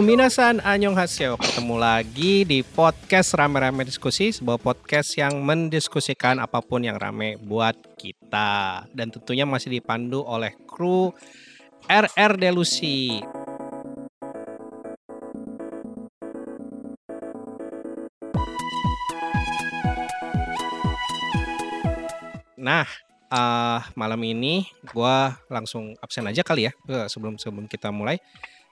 Minasan annyeonghaseyo. Ketemu lagi di podcast Rame-Rame Diskusi, sebuah podcast yang mendiskusikan apa pun yang rame buat kita. Dan tentunya masih dipandu oleh kru RR Delusi. Nah, uh, malam ini gua langsung absen aja kali ya eh, sebelum sebelum kita mulai.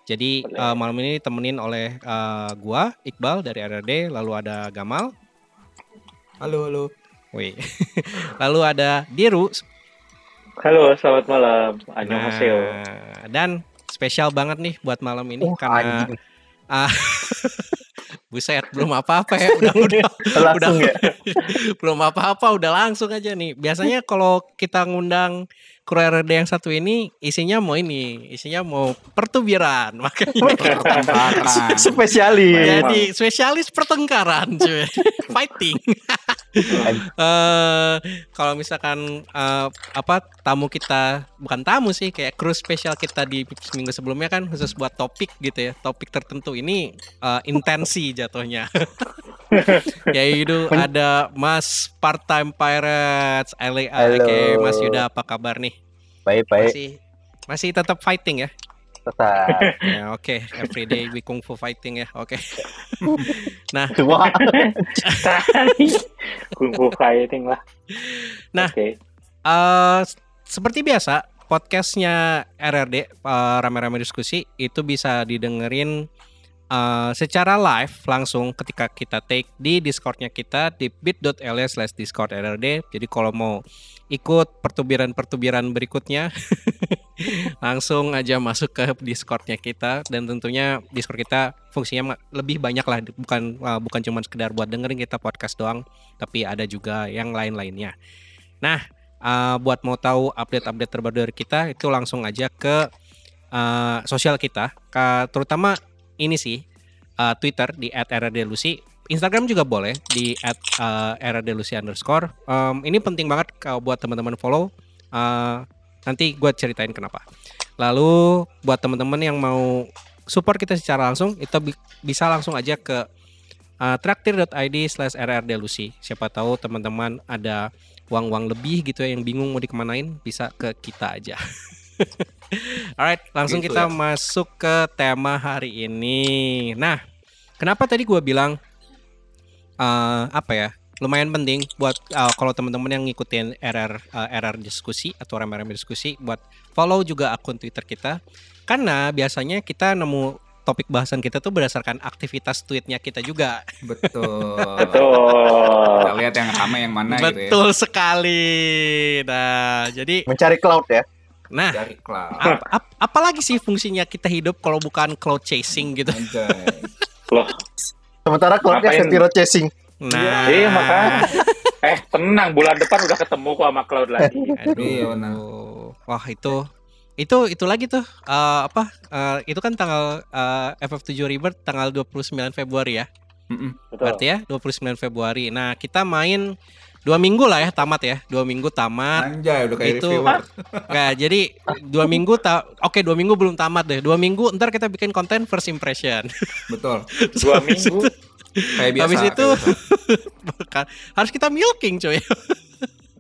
Jadi uh, malam ini temenin oleh uh, gua Iqbal dari RRD, lalu ada Gamal. Halo, halo. Wih. lalu ada Diru. Halo, selamat malam. Annyeonghaseyo. Nah, dan spesial banget nih buat malam ini Oh, karena anjing. ah, buset belum apa-apa ya udah udah Langsung udah ya. belum apa-apa udah langsung aja nih. Biasanya kalau kita ngundang kru RRD yang satu ini isinya mau ini, isinya mau pertubiran makanya Pertengkaran. Spesialis. jadi spesialis pertengkaran cuy. Fighting. Eh kalau misalkan eh, apa tamu kita bukan tamu sih kayak kru spesial kita di seminggu sebelumnya kan khusus buat topik gitu ya. Topik tertentu ini eh, intensi jatuhnya. Yaitu ada Mas Part Time Pirates LA Halo. Oke, Mas Yuda apa kabar nih? Baik, baik. Masih masih tetap fighting ya? Tetap. Ya oke, everyday we kung fu fighting ya. Oke. nah, Dua. Kungfu fighting lah. Nah. Oke. eh seperti biasa podcastnya RRD eh, rame-rame diskusi itu bisa didengerin eh, secara live langsung ketika kita take di Discordnya kita di bit.ly slash discord RRD. Jadi kalau mau ikut pertubiran-pertubiran berikutnya langsung aja masuk ke Discordnya kita dan tentunya Discord kita fungsinya lebih banyak lah bukan uh, bukan cuma sekedar buat dengerin kita podcast doang tapi ada juga yang lain-lainnya. Nah, uh, buat mau tahu update-update terbaru dari kita itu langsung aja ke uh, sosial kita, terutama ini sih uh, Twitter di @rrdelusi, Instagram juga boleh di @rrdelusi underscore. Um, ini penting banget kalau buat teman-teman follow. Uh, nanti gue ceritain kenapa. Lalu buat teman-teman yang mau support kita secara langsung, itu bi- bisa langsung aja ke uh, traktir.id slash rrdelusi. Siapa tahu teman-teman ada uang-uang lebih gitu ya yang bingung mau dikemanain, bisa ke kita aja. Alright, langsung Gitu kita ya. masuk ke tema hari ini. Nah, kenapa tadi gue bilang eh apa ya? Lumayan penting buat eh, kalau teman-teman yang ngikutin RR eh, RR diskusi atau rame-rame diskusi buat follow juga akun Twitter kita. Karena biasanya kita nemu topik bahasan kita tuh berdasarkan aktivitas tweetnya kita juga. Betul. Betul. Kita lihat yang rame yang mana gitu ya. Betul sekali. Nah, jadi mencari cloud ya. nah Dari cloud. ap- ap- apalagi sih fungsinya kita hidup kalau bukan cloud chasing gitu. Loh, Sementara cloudnya Ngapain? Sentiro chasing. Nah, iya makanya. Eh, tenang, bulan depan udah ketemu kok sama Cloud lagi. Iya, benar. Aduh. Wah, itu itu itu lagi tuh eh, apa? eh, itu kan tanggal eh, FF7 Rebirth tanggal 29 Februari ya. Mm-mm. Betul. Berarti ya 29 Februari. Nah, kita main dua minggu lah ya tamat ya. Dua minggu tamat. Anjay, udah kayak Itu- reviewer. Nah, jadi dua minggu ta Oke, dua minggu belum tamat deh. Dua minggu ntar kita bikin konten first impression. Betul. Dua minggu. Kayak biasa. Habis kayak itu biasa. Bukan. harus kita milking coy.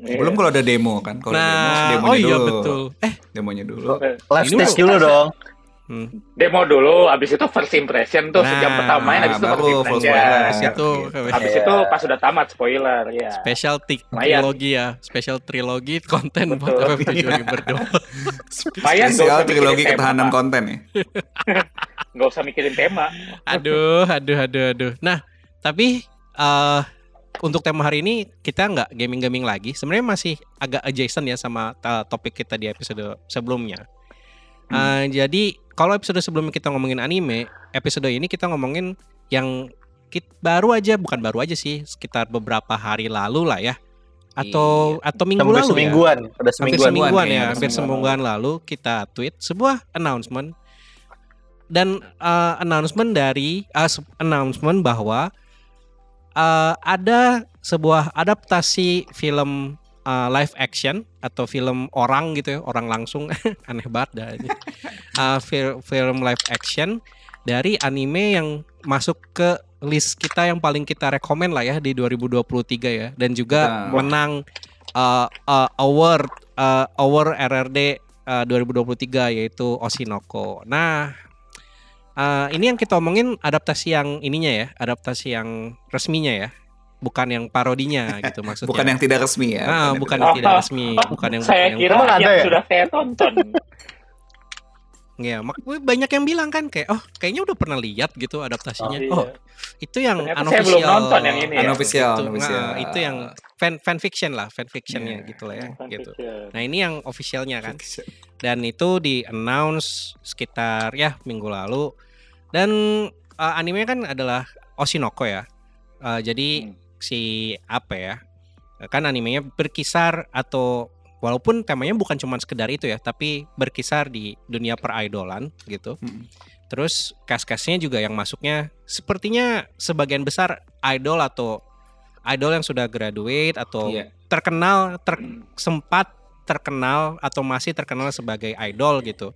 Belum kalau ada demo kan. Kalau Nah, demo, demonya oh iya dulu. betul. Eh, Demonya dulu. Live stage mah- dulu dong. Hmm. Demo dulu, abis itu first impression tuh sejam Nah, pertama main, abis itu baru first full impression. spoiler. Habis itu Abis Iya. itu pas udah tamat spoiler, ya. special trilogi ya, special trilogi konten buat Betul. FF7 Rebirth doang. Lumayan, gak Spesial usah trilogi ketahanan tema. konten ya. Gak usah mikirin tema. Aduh, aduh, aduh, aduh. Nah, tapi eh untuk tema hari ini kita nggak gaming-gaming lagi. Sebenarnya masih agak adjacent ya sama eh, topik kita di episode sebelumnya. Eh, jadi kalau episode sebelumnya kita ngomongin anime, episode ini kita ngomongin yang kit baru aja, bukan baru aja sih, sekitar beberapa hari lalu lah ya. Atau atau minggu Hampir lalu ya. semingguan, udah hampir semingguan. semingguan kayaknya, ya, hampir hampir semingguan. semingguan lalu kita tweet sebuah announcement dan uh, announcement dari uh, announcement bahwa uh, ada sebuah adaptasi film uh, live action atau film orang gitu ya, orang langsung aneh banget dah ini. Uh, fil- film live action dari anime yang masuk ke list kita yang paling kita rekomen lah ya di 2023 ya dan juga Betul. menang uh, uh, award uh, award RRD uh, 2023 yaitu Oshinoko. Nah, uh, ini yang kita omongin adaptasi yang ininya ya, adaptasi yang resminya ya, bukan yang parodinya gitu maksudnya. Bukan yang tidak resmi ya. Ah, yang bukan tidak- yang tidak resmi, bukan yang Saya bukan kira Emang ada yang ya? sudah saya tonton. Ya, mak banyak yang bilang kan kayak oh kayaknya udah pernah lihat gitu adaptasinya. Iya. Oh, itu yang Ternyata saya unofficial. belum nonton yang ini ya. Unofficial, Itu, unofficial. nah, itu yang fan fan fiction lah, fan fictionnya Iya. gitu lah ya, Fan gitu. fiction. Nah, ini yang officialnya kan. Dan itu di announce sekitar ya minggu lalu. Dan uh, animenya kan adalah Oshinoko ya. Uh, jadi Hmm. Si apa ya? Kan animenya berkisar atau walaupun temanya bukan cuma sekedar itu ya, tapi berkisar di dunia peridolan gitu. Hmm. Terus cast-castnya juga yang masuknya sepertinya sebagian besar idol atau idol yang sudah graduate atau Iya. terkenal ter- sempat terkenal atau masih terkenal sebagai idol gitu.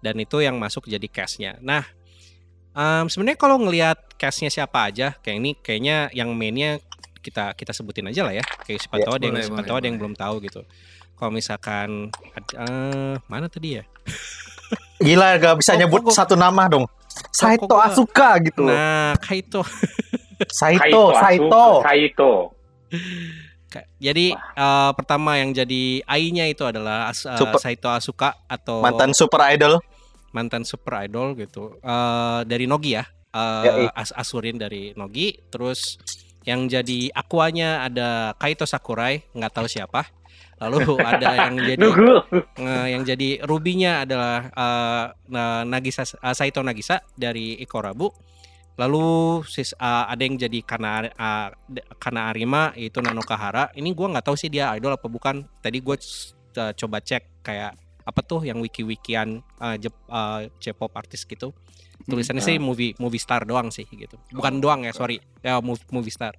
Dan itu yang masuk jadi castnya. Nah, em, sebenarnya kalau ngelihat castnya siapa aja, kayak ini kayaknya yang mainnya kita kita sebutin aja lah ya. Kayak siapa Ya, tahu ada yang siapa tahu ada yang belum tahu gitu. Kalau misalkan eh, mana tadi ya? Gila gak bisa nyebut kok- satu nama dong. Saito Asuka gitu. Nah, Kaito. Saito, Saito. Saito. Jadi eh, pertama yang jadi AI-nya itu adalah As- eh, Super- Saito Asuka atau Mantan super idol. Mantan super idol gitu. Eh, dari Nogi ya. Iya. As- Asurin dari Nogi. Terus yang jadi akuanya ada Kaito Sakurai nggak tahu siapa. Lalu ada yang jadi eh, yang jadi rubinya adalah eh, Na- Nagisa eh, Saito Nagisa dari Ikorabu. Lalu sis, eh, ada yang jadi Kana de- Kana Arima yaitu Nanokahara ini gua nggak tahu sih dia idol apa bukan. Tadi gue coba cek kayak apa tuh yang wiki-wikian eh, Jep- eh, J-pop artis gitu. Tulisannya sih movie movie star doang sih gitu. Bukan Oh, doang ya sorry. Ya movie, movie star.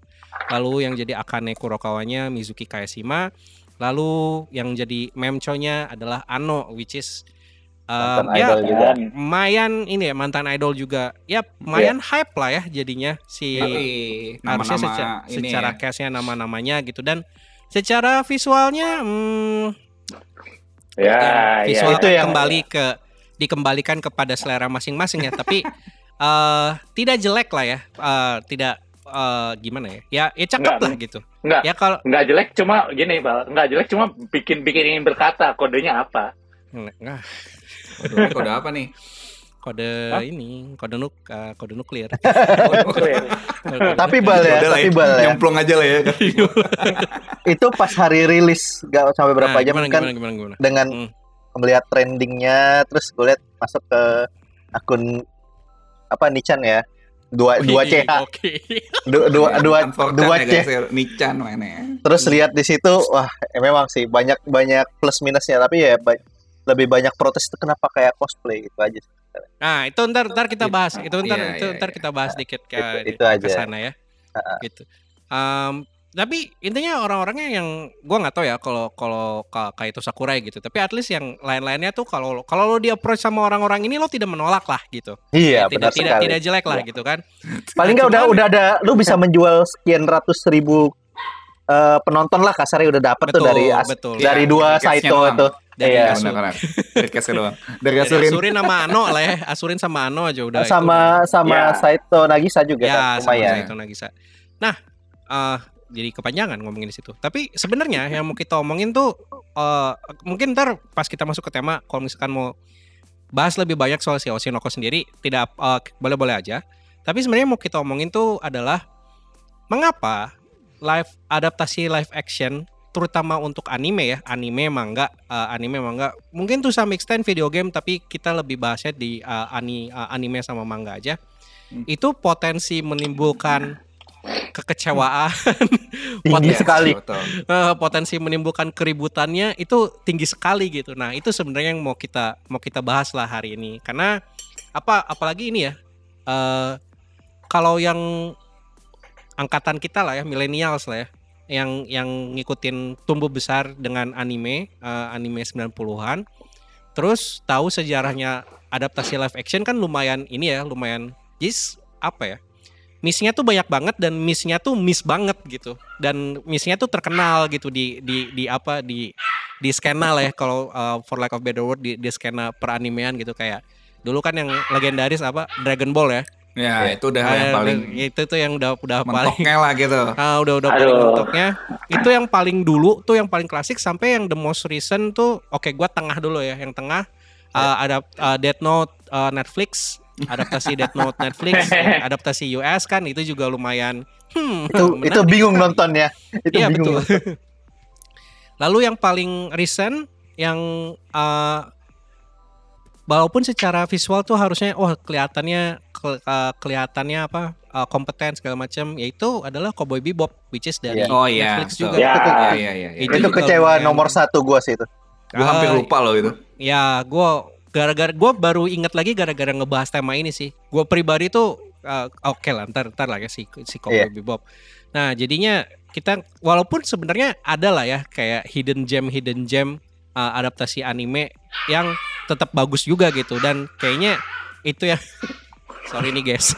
Lalu yang jadi Akane Kurokawanya Mizuki Kayashima. Lalu yang jadi memconya adalah Ano which is Mantan ya idol juga. lumayan ini ya mantan idol juga. Ya lumayan hype lah ya jadinya si Yoi, harusnya nama-nama secara, secara ya. cast-nya nama-namanya gitu. Dan secara visualnya hmm, Ya, ya. visual Itu yang- kembali ke dikembalikan kepada selera masing-masing ya tapi eh tidak jelek lah ya Eh, tidak eh, gimana ya ya ya cakep Enggak, lah gitu Enggak. ya kalau Nggak jelek cuma gini, Bal. Nggak jelek cuma bikin-bikin ingin berkata. Kodenya apa? Nggak, Waduh, ini kode apa nih? Kode Hah? ini kode nuk eh, kode nuklir Tapi bal ya, tapi bal ya. Nyemplung aja lah ya. Itu pas hari rilis gak sampai berapa Nah, jam gimana, kan gimana, gimana, gimana? dengan Hmm. melihat trendingnya terus gue lihat masuk ke akun apa Nichan ya dua dua Wih, CH Oke. dua dua dua, dua ya, C ya. Nichan mana ya. terus lihat di situ wah eh, memang sih banyak banyak plus minusnya tapi ya ba- lebih banyak protes itu kenapa kayak cosplay gitu aja Nah, itu ntar ntar kita bahas. Itu ntar Iya, itu iya, ntar iya. kita bahas dikit ke Itu- itu ke aja. sana ya. Gitu. Em, tapi intinya orang-orangnya yang gua nggak tahu ya kalau kalau ka- kayak itu Sakurai gitu. Tapi at least yang lain-lainnya tuh kalau kalau lo di approach sama orang-orang ini lo tidak menolak lah gitu. iya tidak benar tidak sekali tidak jelek lah gitu kan. paling nggak udah Cuman- udah ada lu bisa menjual sekian ratus ribu eh, penonton lah kasarnya udah dapet tuh Betul, dari as- betul. dari Iya, dua dari Saito itu Dari Iya. Asu- Benar, benar. Dari case doang. Dari dari Asurin. Asurin sama Ano lah ya. Asurin sama Ano aja udah itu sama sama Ya. Saito Nagisa juga ya kan sama Saito Nagisa. Nah, eh jadi kepanjangan ngomongin di situ. Tapi sebenarnya yang mau kita omongin tuh eh mungkin ntar pas kita masuk ke tema kalau misalkan mau bahas lebih banyak soal si Oshinoko sendiri tidak eh, boleh-boleh aja. Tapi sebenarnya mau kita omongin tuh adalah mengapa live adaptasi live action terutama untuk anime ya, anime manga, eh, anime manga, mungkin tuh some extent video game tapi kita lebih bahasnya di eh, ani, eh, anime sama manga aja. Hmm. Itu potensi menimbulkan kekecewaan, tinggi Iya, sekali eh, potensi menimbulkan keributannya itu tinggi sekali gitu. Nah, itu sebenarnya yang mau kita mau kita bahas lah hari ini. Karena apa apalagi ini ya. eh kalau yang angkatan kita lah ya, millennials lah ya, yang yang ngikutin tumbuh besar dengan anime, eh, anime 90-an. Terus tahu sejarahnya adaptasi live action kan lumayan ini ya, lumayan jis apa ya? Missnya tuh banyak banget dan missnya tuh miss banget gitu. Dan missnya tuh terkenal gitu di di di apa di di skena lah ya kalau uh, for lack of better word di, di skena peranimean gitu kayak dulu kan yang legendaris apa Dragon Ball ya. Ya, itu udah Ah, yang paling itu tuh yang udah udah paling lah gitu. Ah, udah udah paling Aduh. mentoknya. Itu yang paling dulu tuh yang paling klasik sampai yang the most recent tuh oke gua tengah dulu ya. Yang tengah uh, ada uh, Death Note uh, Netflix, adaptasi Death Note Netflix, adaptasi US kan itu juga lumayan hmm, Itu itu menarik bingung sekali. nontonnya. Itu Iya bingung. betul. Lalu yang paling recent yang uh, walaupun secara visual tuh harusnya wah kelihatannya ke- uh, kelihatannya apa uh, kompeten segala macam yaitu adalah Cowboy Bebop which is dari Iya. Oh iya, Netflix betul. juga. Ya. Iya, iya, iya. Itu Itu juga kecewa lumayan. nomor satu gua sih itu. Gue hampir Ah, lupa loh itu. Ya, gue gara-gara gue baru inget lagi gara-gara ngebahas tema ini sih. Gue pribadi tuh uh, oke lah, ntar ntar lah ya si si Cowboy Iya. Bebop. Nah, jadinya kita walaupun sebenarnya ada lah ya kayak hidden gem hidden gem uh, adaptasi anime yang tetap bagus juga gitu dan kayaknya itu ya sorry nih guys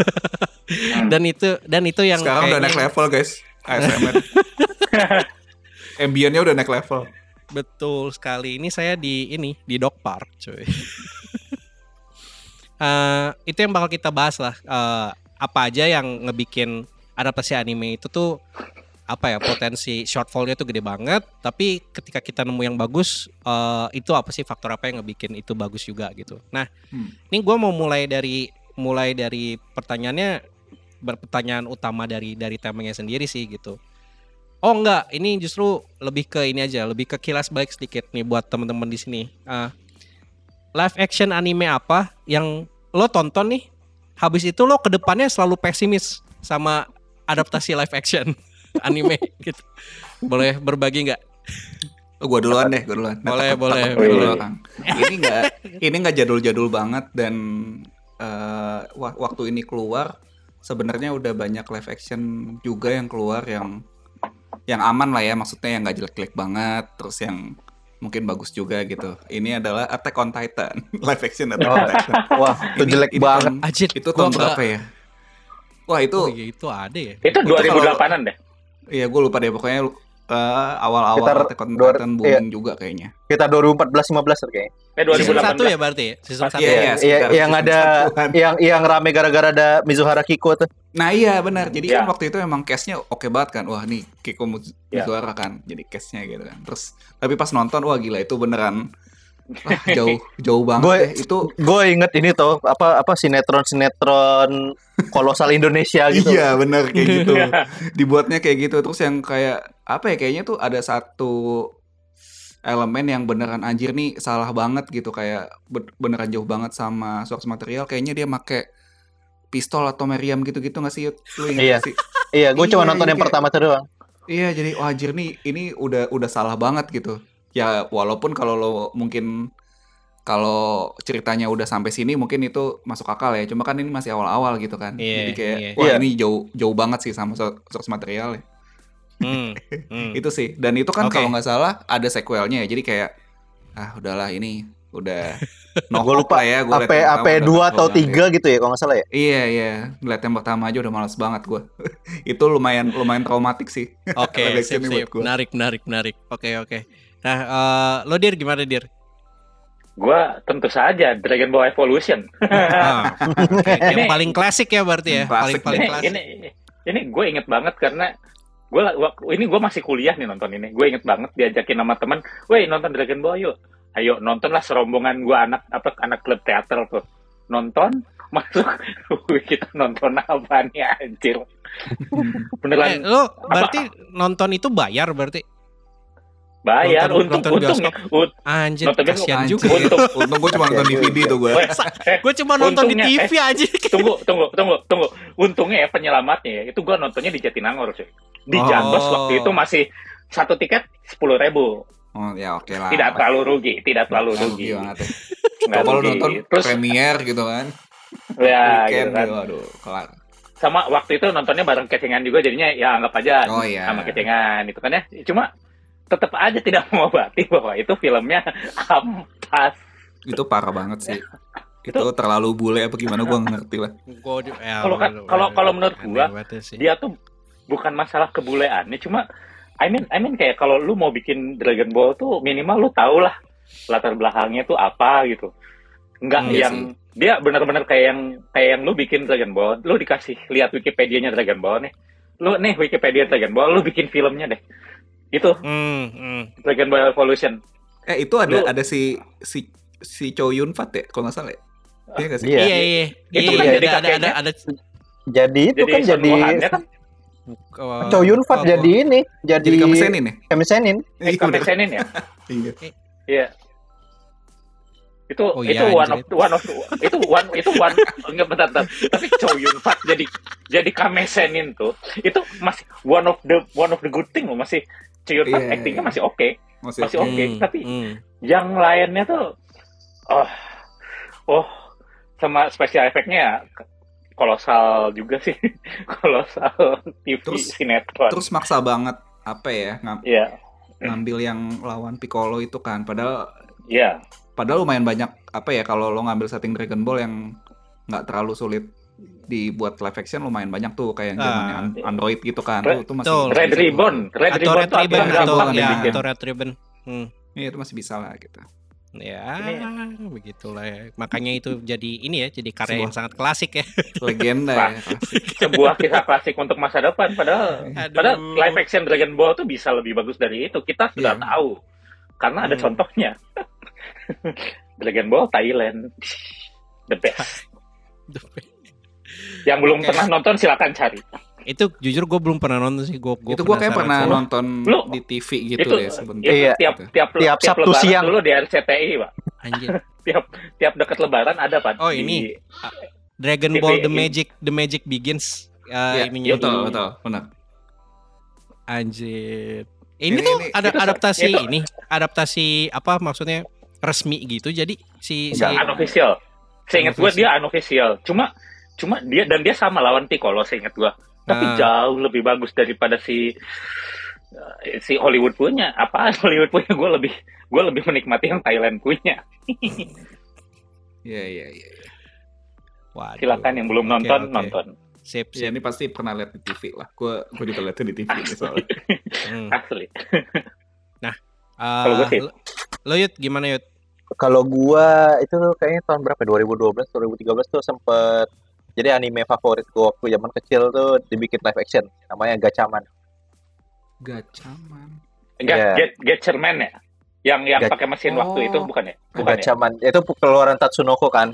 dan itu dan itu yang Sekarang udah naik kayaknya- level guys. ASMR. Ambiennya udah naik level. Betul sekali. Ini saya di ini di Dog Park, cuy. Eh, itu yang bakal kita bahas lah. Eh, apa aja yang ngebikin adaptasi anime itu tuh apa ya potensi shortfallnya tuh gede banget. Tapi ketika kita nemu yang bagus, eh, itu apa sih faktor apa yang ngebikin itu bagus juga gitu. Nah, Hmm. ini gue mau mulai dari mulai dari pertanyaannya berpertanyaan utama dari dari temanya sendiri sih gitu. Oh enggak, ini justru lebih ke ini aja, lebih ke kilas balik sedikit nih buat teman-teman di sini. Ah, live action anime apa yang lo tonton nih? Habis itu lo ke depannya selalu pesimis sama adaptasi live action anime gitu. Boleh berbagi nggak? Oh, gua duluan deh, gua duluan. Boleh, takut- boleh, takut boleh. dulu, Kang. Ini enggak ini enggak jadul-jadul banget dan eh, wa- waktu ini keluar sebenarnya udah banyak live action juga yang keluar yang yang aman lah ya, maksudnya yang nggak jelek-jelek banget, terus yang mungkin bagus juga gitu. Ini adalah Attack on Titan, live action Attack on Oh. Titan. Wah, itu jelek ini banget. tahun- Ajit, itu tahun nggak- berapa ya? Wah itu, Oh iya itu ada ya. Itu Itu kalau- 2008-an deh. Iya gue lupa deh pokoknya eh, awal-awal Sekitar Attack on dua- Titan booming juga kayaknya. Kita 2014 15 kayaknya. Eh Season 2018. satu ya berarti ya? Season satu. Iya, ya? iya. Iya, yang season ada satuan. yang yang rame gara-gara ada Mizuhara Kiko tuh. Nah iya benar. Jadi Ya. kan waktu itu emang case-nya oke banget kan. Wah nih Kiko Miz- Ya. Mizuhara kan. Jadi case-nya gitu kan. Terus tapi pas nonton wah gila itu beneran wah, jauh jauh banget Gue- ya. Itu Gue inget ini tuh apa apa sinetron sinetron kolosal Indonesia gitu. iya bener kayak gitu. Dibuatnya kayak gitu. Terus yang kayak apa ya kayaknya tuh ada satu elemen yang beneran anjir nih salah banget gitu kayak be- beneran jauh banget sama source material kayaknya dia make pistol atau meriam gitu-gitu nggak sih lu ingat Iya. nggak sih Iya, gue cuma Iya, nonton jadi yang kayak- pertama tuh doang. Iya jadi wah anjir nih ini udah udah salah banget gitu. Ya walaupun kalau lo mungkin kalau ceritanya udah sampai sini mungkin itu masuk akal ya. Cuma kan ini masih awal-awal gitu kan. Iya, jadi kayak iya. wah Iya. ini jauh jauh banget sih sama so- source material ya. Hmm, hmm. Itu sih. Dan itu kan Oke. kalau nggak salah ada sequelnya ya. Jadi kayak ah udahlah ini udah no Gue lupa ya. Gua liat AP AP 2 atau kelar 3 gitu ya kalau nggak salah ya. ya. Iya iya. Lihat yang pertama aja udah males banget gue. itu lumayan lumayan traumatik sih. Oke, Live sip, sip. Menarik, menarik, menarik. Oke, oke. Nah, eh, lo dir gimana dir? Gua tentu saja Dragon Ball Evolution. Ah, oke. Yang Ini- paling klasik ya berarti ya, klasik paling paling ini, klasik. ini ini gue inget banget karena gue ini gue masih kuliah nih nonton ini. Gue inget banget diajakin sama teman, "Woi, nonton Dragon Ball yuk." Ayo nontonlah serombongan gue anak apa anak klub teater tuh. Nonton masuk kita nonton apa nih anjir. Eh, Beneran lo berarti nonton itu bayar berarti? Bayar nonton- untung nonton untung ut- Anjir, Nonton kasihan Anjir. juga. Untung. Untung gue cuma nonton DVD tuh gue. Eh, Gue cuma nonton di TV aja. tunggu tunggu tunggu tunggu untungnya ya penyelamatnya ya itu gue nontonnya di Jatinangor cuy di Oh. Jambos waktu itu masih satu tiket sepuluh ribu Oh ya oke lah. tidak terlalu rugi tidak terlalu Nggak rugi banget ya. Nggak Kalau rugi. nonton terus premier gitu kan. ya gitu weekend kan gitu, aduh kelar. sama waktu itu nontonnya bareng kecengan juga jadinya ya anggap aja Oh iya. sama kecengan itu kan ya cuma tetap aja tidak mengobati bahwa itu filmnya ampas Itu parah banget sih. itu terlalu bule apa gimana gua nggak ngerti lah. Ya, Kalau kan- kalau- kalau menurut banget sih. dia tuh bukan masalah kebuleannya cuma I mean I mean kayak kalau lu mau bikin Dragon Ball tuh minimal lu tau lah latar belakangnya tuh apa gitu nggak Hmm, iya yang dia benar-benar kayak yang kayak yang lu bikin Dragon Ball lu dikasih lihat Wikipedia-nya Dragon Ball nih lu nih Wikipedia Dragon Ball lu bikin filmnya deh itu Hmm, hmm. Dragon Ball Evolution Eh itu ada Lu- ada si si si Chow Yun Fat ya kalau nggak salah ya. Iya nggak sih? Iya. Iya, iya. Itu Iya, kan ada, jadi ada, ada, kakeknya. ada, Jadi itu jadi kan jadi kan Chow Yun Fat oh, jadi ini, jadi Jadi kamu senin ya? Kami Senin. eh, Iya, bener. Kamesenin ya Iya. Iya. Itu Oh itu iya, one of anjir. one of itu one itu one enggak bentar, bentar. Tapi Chow Yun Fat jadi jadi Kamesenin tuh itu masih one of the one of the good thing loh masih Chow Yun Fat Iya, actingnya masih oke. Masih Masih oke. oke. hmm, tapi- hmm. Yang lainnya tuh oh oh sama special efeknya ya kolosal juga sih. kolosal TV Terus- sinetron. Terus maksa banget apa ya ngam- Iya. ngambil yang lawan Piccolo itu kan. Padahal Iya. padahal lumayan banyak apa ya kalau lo ngambil setting Dragon Ball yang nggak terlalu sulit dibuat live action lumayan banyak tuh kayak yang Ah. zamannya An- Android gitu kan. Red- Tuh, itu masih masih Red bisa Ribbon. Red atau Ribbon Red tuh Ribbon atau Ribbon ya, atau Red Ribbon. Hmm. Iya, itu masih bisa lah gitu. Ya, Ini- begitulah ya. Makanya itu jadi ini ya, jadi karya Sebuah- yang sangat klasik ya. Legenda ya. sebuah kisah klasik untuk masa depan padahal Aduh. padahal live action Dragon Ball tuh bisa lebih bagus dari itu kita sudah Iya. tahu karena ada Hmm. contohnya Dragon Ball Thailand the best yang belum Oke. pernah nonton silakan cari itu jujur gue belum pernah nonton sih. Gue itu gua kayak pernah nonton lu- di TV gitu itu, deh sebentar. itu Iya. tiap tiap Tiap Sabtu lebaran siang. dulu di RCTI pak Anjir. tiap tiap dekat lebaran ada pak Oh, Di- ini. Dragon TV Ball The ini. Magic The Magic Begins. Uh, Iya, ininya betul, di- betul, benar. Anjir. Ini, Ini- tuh ini- ada itu- adaptasi itu- ini, adaptasi apa maksudnya resmi gitu. Jadi si si unofficial seingat gue dia unofficial cuma cuma dia dan dia sama lawan Piccolo seingat gue tapi Ah. jauh lebih bagus daripada si eh, si Hollywood punya apa Hollywood punya gue lebih gue lebih menikmati yang Thailand punya Iya, iya, iya. Waduh. silakan yang belum nonton oke. nonton Sip, Ya, sip. ini pasti pernah lihat di TV lah. Gua gua juga lihat di TV nih soalnya. Hmm. asli Uh, Kalau gue sip. lo, lo Yud gimana Yud? Kalau gua itu kayaknya tahun berapa? 2012, 2013 tuh sempet jadi anime favorit gua waktu zaman kecil tuh dibikin live action namanya Gachaman. Gacaman. Enggak, Iya. get Getcherman ya yang yang pakai mesin waktu Oh. itu bukan ya bukan ya Gachaman itu keluaran Tatsunoko kan,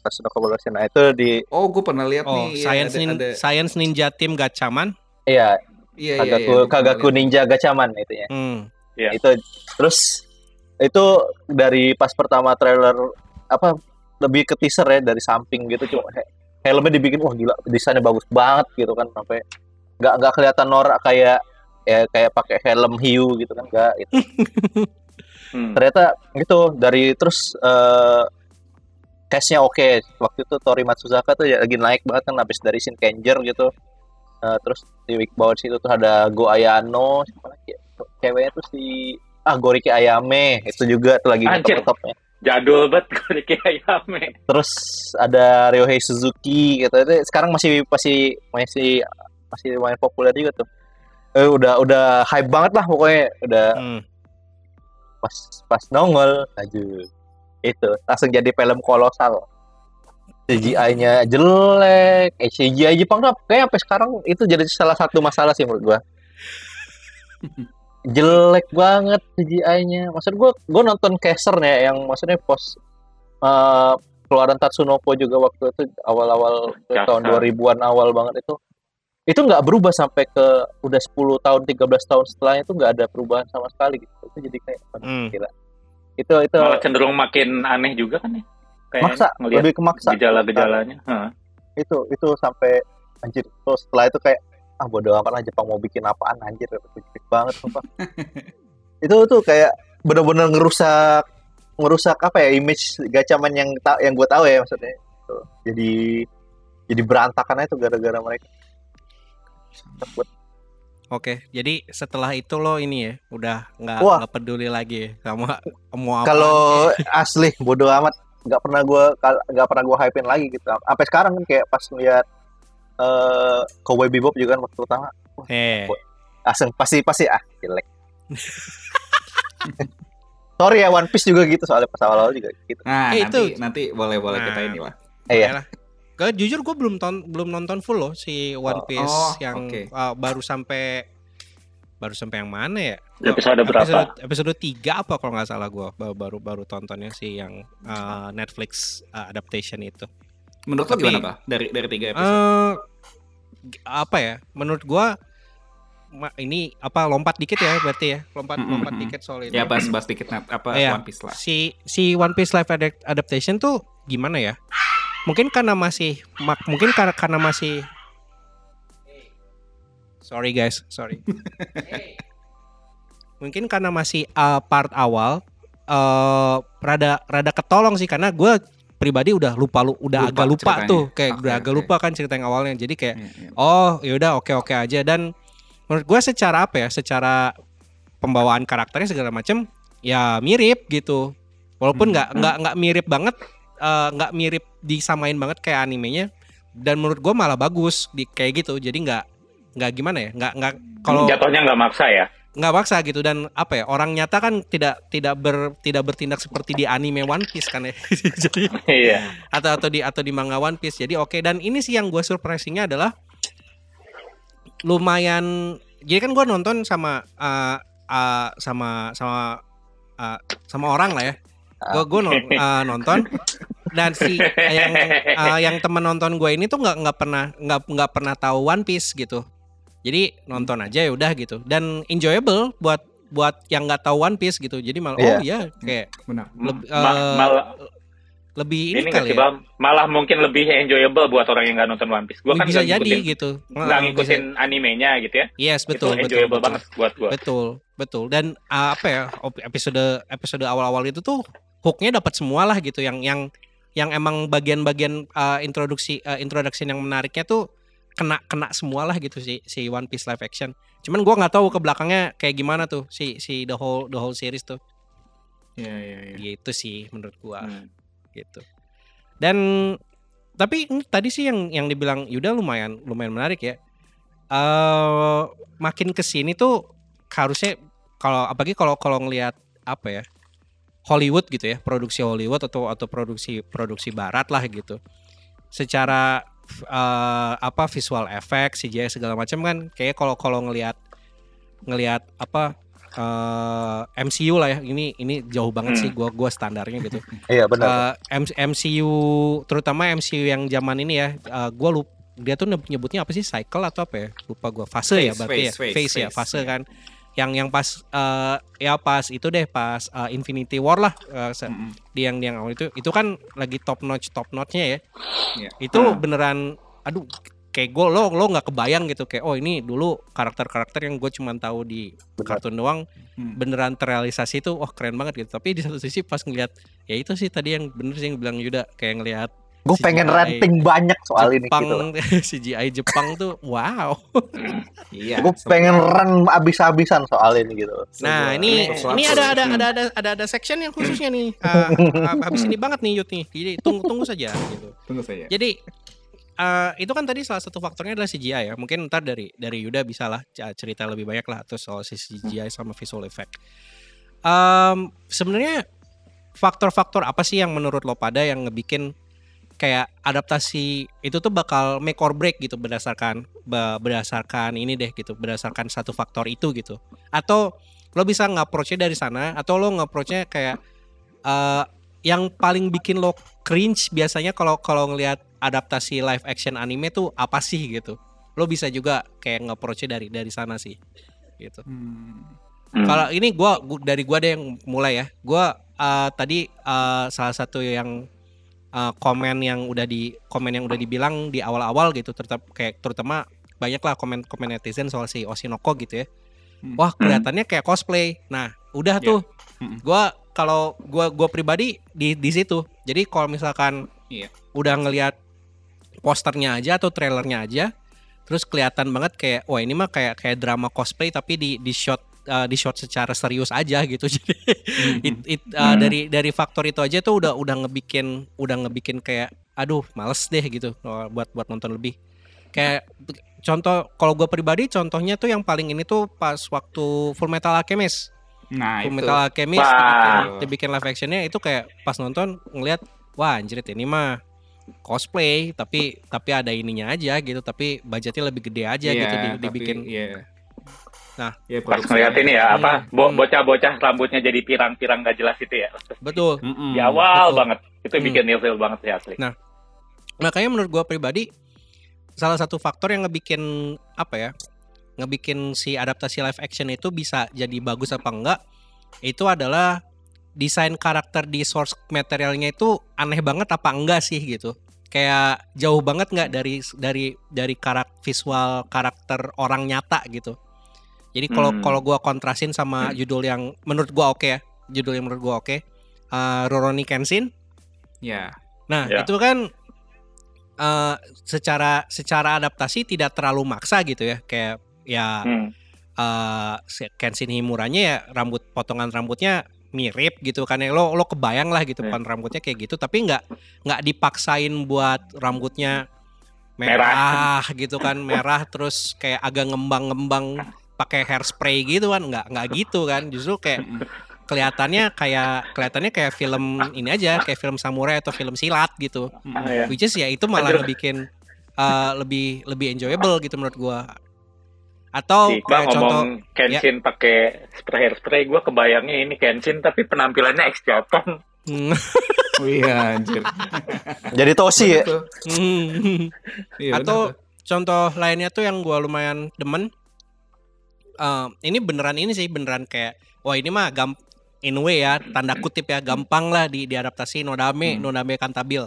Tatsunoko Production. Nah, itu di Oh, gua pernah lihat Oh, nih. Science, ada, nin, ada, Science Ninja Team Gachaman. iya iya, iya, Kagaku iya, gua pernah Kagaku. Ninja Gachaman itunya. Hmm. Iya. Itu terus itu dari pas pertama trailer apa lebih ke teaser ya dari samping gitu cuma helmnya dibikin wah gila desainnya bagus banget gitu kan sampai nggak nggak kelihatan norak kayak ya kayak pakai helm hiu gitu kan enggak gitu. Hmm. ternyata gitu dari terus eh cashnya oke waktu itu Tori Matsuzaka tuh ya lagi naik banget kan habis dari Shinkenger gitu Eh, terus di week bawah situ tuh ada Go Ayano siapa lagi ya? ceweknya tuh si ah Goriki Ayame itu juga tuh lagi Anjir. top-topnya jadul banget gue kayak Ayame terus ada Ryohei Suzuki gitu. Itu sekarang masih masih masih masih lumayan populer juga tuh. Eh, udah udah hype banget lah pokoknya. Udah Hmm. pas pas nongol aja itu langsung jadi film kolosal. CGI-nya jelek eh, CGI Jepang tuh kayak sampai sekarang itu jadi salah satu masalah sih menurut gua jelek banget CGI-nya maksud gua gua nonton Caser ya yang maksudnya pos eh, keluaran Tatsunoko juga waktu itu awal-awal tahun 2000-an awal banget itu. Itu nggak berubah sampai ke udah 10 tahun 13 tahun setelahnya itu nggak ada perubahan sama sekali gitu. Itu jadi kayak Hmm. gila. Itu itu malah cenderung makin aneh juga kan ya? Kayak maksa ngelihat lebih ke maksa. gejala-gejalanya itu itu sampai anjir terus setelah itu kayak ah bodo amat lah Jepang mau bikin apaan anjir Jelek banget sumpah. Itu tuh kayak bener-bener ngerusak ngerusak apa ya image gacaman yang ta- yang gue tahu ya maksudnya. Tuh, jadi jadi berantakan itu gara-gara mereka. Takut. Oke, jadi setelah itu lo ini ya udah nggak peduli lagi ya sama mau apa. kalau asli bodo amat. Nggak pernah gue nggak pernah gue hypein lagi gitu. Sampai sekarang kan kayak pas lihat eh Cowboy Bebop juga kan waktu pertama Eh, langsung pasti pasti ah jelek sorry ya One Piece juga gitu soalnya pas awal-awal juga gitu Nah, Eh, nanti itu- nanti boleh boleh kita Nah. inilah. eh ya Yalah. Gue jujur gue belum ton belum nonton full loh si One Oh, Piece oh, yang oke. uh, baru sampai baru sampai yang mana ya? Episode berapa? Episode episode 3 apa kalau nggak salah gue baru baru baru tontonnya sih yang uh, Netflix uh, adaptation itu. Menurut lo gimana, Pak? Dari dari tiga episode. Eh apa ya? Menurut gua ini apa lompat dikit ya berarti ya lompat Mm, mm, lompat dikit soal itu. ya, bahas bahas dikit apa Iya. One Piece lah. si si One Piece live adapt- adaptation tuh gimana ya? Mungkin karena masih mak- mungkin karena karena masih Sorry guys, sorry. mungkin karena masih uh, part awal eh rada rada ketolong sih karena gue pribadi udah lupa lu udah Lupa agak lupa ceritanya. tuh kayak Oke, udah agak oke. lupa kan cerita yang awalnya jadi kayak Iya, iya. oh yaudah oke oke aja dan menurut gue secara apa ya secara pembawaan karakternya segala macam ya mirip gitu walaupun Hmm, nggak nggak nggak mirip banget eh, nggak mirip disamain banget kayak animenya dan menurut gue malah bagus di kayak gitu jadi nggak nggak gimana ya nggak nggak kalau Jatuhnya nggak maksa ya. Nggak maksa gitu dan apa ya orang nyata kan tidak tidak ber tidak bertindak seperti di anime One Piece kan ya jadi Iya. atau atau di atau di manga One Piece. Jadi oke dan ini sih yang gue surprisingnya adalah lumayan. Jadi kan gue nonton sama uh, uh, sama sama uh, sama orang lah ya. Gue gue nonton dan si yang uh, yang temen nonton gue ini tuh nggak nggak pernah nggak nggak pernah tahu One Piece gitu. Jadi nonton aja ya udah gitu dan enjoyable buat buat yang nggak tahu One Piece gitu. Jadi malah oh iya kayak Benar. Leb- Ma- eh, malah lebih ini ini, kali ya. Bang? Malah mungkin lebih enjoyable buat orang yang nggak nonton One Piece. Gua kan bisa jadi ngikutin- gitu. nggak Nggak ngikutin animenya gitu ya. Yes, betul, itu betul, enjoyable betul. banget buat gua. Betul, betul. Dan uh, apa ya? episode episode awal-awal itu tuh hooknya dapat semua lah gitu yang yang yang emang bagian-bagian uh, introduksi uh, introduction yang menariknya tuh kena kena semua lah gitu si si One Piece live action. Cuman gua nggak tahu ke belakangnya kayak gimana tuh si si the whole the whole series tuh. Iya, iya, iya. Gitu sih menurut gua Hmm. gitu. Dan tapi tadi sih yang yang dibilang Yuda lumayan lumayan menarik ya. eh makin ke sini tuh harusnya kalau apalagi kalau kalau ngelihat apa ya Hollywood gitu ya produksi Hollywood atau atau produksi produksi Barat lah gitu. Secara eh, apa visual effect CGI segala macam kan kayak kalau kalau ngelihat ngelihat apa eh, MCU lah ya ini ini jauh banget Hmm. sih gua gua standarnya gitu. Iya benar. Eh, M- MCU terutama MCU yang zaman ini ya eh, gua lupa dia tuh nyebutnya apa sih cycle atau apa ya? Lupa gua. Fase ya Phase, berarti ya? phase, phase, ya fase iya. kan yang yang pas eh, ya pas itu deh pas eh, Infinity War lah eh, se- Mm-mm. di yang di yang awal itu itu kan lagi top notch top notchnya ya Iya. itu Hmm. beneran aduh kayak gue lo lo nggak kebayang gitu kayak oh ini dulu karakter karakter yang gue cuma tahu di kartun doang Hmm. beneran terrealisasi itu oh keren banget gitu tapi di satu sisi pas ngelihat ya itu sih tadi yang bener sih yang bilang Yuda kayak ngelihat gue pengen CGI ranting banyak soal ini Jepang gitu CGI Jepang tuh wow Iya. gue pengen run abis-abisan soal ini gitu nah ini ini ada ada Hmm. ada ada ada ada section yang khususnya nih Ah, ah, habis ini banget nih Yud nih jadi tunggu tunggu saja gitu Tunggu saja. Jadi eh, itu kan tadi salah satu faktornya adalah CGI ya. Mungkin ntar dari dari Yuda bisa lah cerita lebih banyak lah terus soal si CGI sama visual effect. Em, Sebenarnya faktor-faktor apa sih yang menurut lo pada yang ngebikin kayak adaptasi itu tuh bakal make or break gitu berdasarkan be- berdasarkan ini deh gitu berdasarkan satu faktor itu gitu. Atau lo bisa nge-approach-nya dari sana atau lo nge-approach-nya kayak eh, yang paling bikin lo cringe biasanya kalau kalau ngelihat adaptasi live action anime tuh apa sih gitu. Lo bisa juga kayak nge-approach dari dari sana sih gitu. Hmm. Kalau ini gua gua- dari gua deh yang mulai ya. Gua eh, tadi eh, salah satu yang eh, komen yang udah di komen yang udah dibilang di awal-awal gitu tetap kayak terutama banyak lah komen komen netizen soal si Oshinoko gitu ya Hmm. wah kelihatannya kayak cosplay nah udah tuh Mm-mm. gua kalau gua gua pribadi di di situ jadi kalau misalkan Iya. udah ngelihat posternya aja atau trailernya aja terus kelihatan banget kayak wah ini mah kayak kayak drama cosplay tapi di di shot uh, di shot secara serius aja gitu. Jadi Mhm. it, it, uh, Hmm. dari dari faktor itu aja tuh udah udah ngebikin udah ngebikin kayak aduh males deh gitu uh, buat buat nonton lebih. Kayak contoh kalau gue pribadi contohnya tuh yang paling ini tuh pas waktu Full Metal Alchemist. Nah, Full itu. Metal Alchemist Wah. dibikin, dibikin live actionnya itu kayak pas nonton ngelihat wah anjir ini mah cosplay tapi tapi ada ininya aja gitu tapi budgetnya lebih gede aja Iya, gitu tapi, dibikin iya. Nah, ya, Pas ngeliat ini ya, apa Hmm. Hmm. bocah-bocah rambutnya jadi pirang-pirang gak jelas itu ya. betul Mm-mm. Di awal betul. banget. Itu Hmm. bikin ilfil banget sih asli. Nah, makanya menurut gua pribadi salah satu faktor yang ngebikin apa ya ngebikin si adaptasi live action itu bisa jadi bagus apa enggak itu adalah desain karakter di source materialnya itu aneh banget apa enggak sih gitu kayak jauh banget nggak dari dari dari karak visual karakter orang nyata gitu jadi kalau Hmm. kalau gua kontrasin sama judul yang menurut gua oke ya judul yang menurut gua oke uh, Rurouni Kenshin Ya. Nah, Ya. itu kan eh, secara secara adaptasi tidak terlalu maksa gitu ya. Kayak ya Hmm. eh, si Kenshin Himuranya ya rambut potongan rambutnya mirip gitu kan ya lo lo kebayang lah gitu Ya. kan rambutnya kayak gitu tapi nggak nggak dipaksain buat rambutnya Merah. merah, gitu kan merah terus kayak agak ngembang-ngembang pakai hairspray gitu kan nggak nggak gitu kan justru kayak kelihatannya kayak kelihatannya kayak film ini aja kayak film samurai atau film silat gitu. Ah, ya. which is ya itu malah Aduh. ngebikin uh, lebih lebih enjoyable gitu menurut gua atau Si kayak contoh ngomong Kenshin pakai spray hairspray, gue kebayangnya ini Kenshin tapi penampilannya ex Japan. Iya, anjir. Jadi Toshi ya. Hmm. Iya, atau contoh lainnya tuh yang gua lumayan demen uh, ini beneran ini sih beneran kayak wah ini mah gam in way ya tanda kutip ya gampang lah di diadaptasi Nodame Hmm. Nodame Kantabil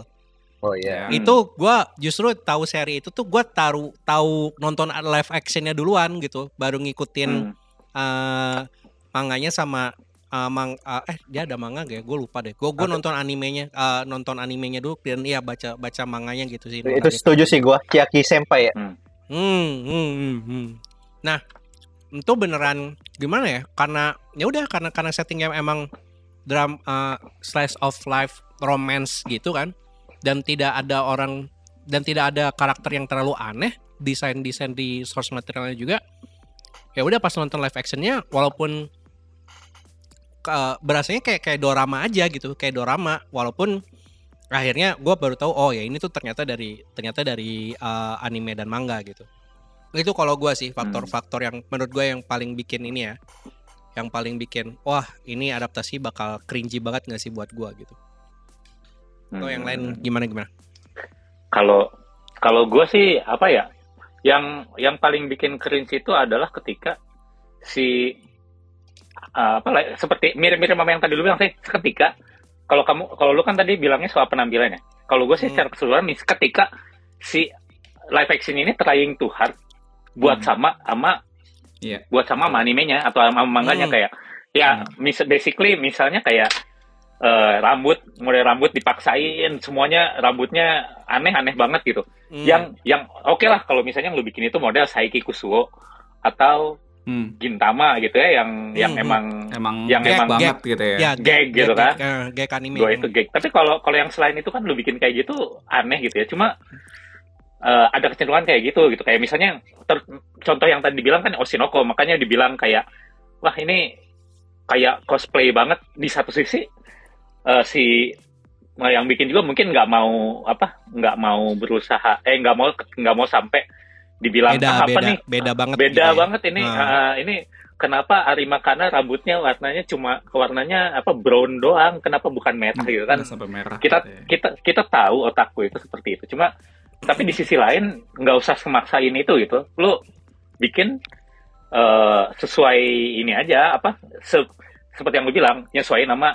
Oh iya. Hmm. itu gua justru tahu seri itu tuh gua taruh tahu nonton live actionnya duluan gitu baru ngikutin Hmm. eh manganya sama eh, mang eh, eh, dia ada manga gak ya? Gue lupa deh. Gue gue nonton animenya eh, nonton animenya dulu dan iya baca baca manganya gitu sih. Itu setuju sih gua. Chiaki Senpai ya. Hmm, hmm, hmm, hmm. Nah, itu beneran gimana ya? Karena ya udah karena karena settingnya emang dram eh, slice of life romance gitu kan, dan tidak ada orang dan tidak ada karakter yang terlalu aneh, desain desain di source materialnya juga. Ya udah pas nonton live actionnya, walaupun eh, berasanya kayak kayak dorama aja gitu, kayak dorama, walaupun akhirnya gue baru tahu oh ya ini tuh ternyata dari ternyata dari uh, anime dan manga gitu itu kalau gue sih faktor-faktor yang menurut gue yang paling bikin ini ya yang paling bikin wah ini adaptasi bakal cringy banget gak sih buat gue gitu kalau yang lain Hmm. gimana gimana Kalau kalau gue sih apa ya? Yang yang paling bikin cringe itu adalah ketika si uh, apa lah seperti mirip-mirip sama yang tadi lu bilang sih ketika kalau kamu kalau lu kan tadi bilangnya soal penampilannya. Kalau gue sih Hmm. secara keseluruhan ketika si live action ini trying to hard buat Hmm. sama sama Iya. buat sama sama animenya atau sama manganya Hmm. kayak ya mis basically misalnya kayak eh, rambut mulai rambut dipaksain semuanya rambutnya aneh-aneh banget gitu Hmm. yang yang oke lah kalau misalnya lu bikin itu model Saiki Kusuo atau Hmm. Gintama gitu ya yang yang Hmm, emang Emang Yang gag emang- banget gitu ya. ya gag gitu kan. eh, gag anime dua itu gag tapi kalau kalau yang selain itu kan lu bikin kayak gitu aneh gitu ya cuma eh, ada kecenderungan kayak gitu gitu kayak misalnya ter- contoh yang tadi dibilang kan Oshinoko makanya dibilang kayak wah ini kayak cosplay banget di satu sisi eh, si eh, yang bikin juga mungkin nggak mau apa nggak mau berusaha eh nggak mau nggak mau sampai dibilang beda "Ah, apa beda nih beda banget beda gitu ya. banget ini Ah. ah, ini kenapa Arimakana rambutnya warnanya cuma warnanya apa brown doang kenapa bukan merah gitu kan sampai merah. kita gitu ya. kita kita tahu otakku itu seperti itu cuma tapi di sisi lain nggak usah semaksain itu gitu. Lu bikin eh, sesuai ini aja apa se- seperti yang lu bilang nyesuaiin nama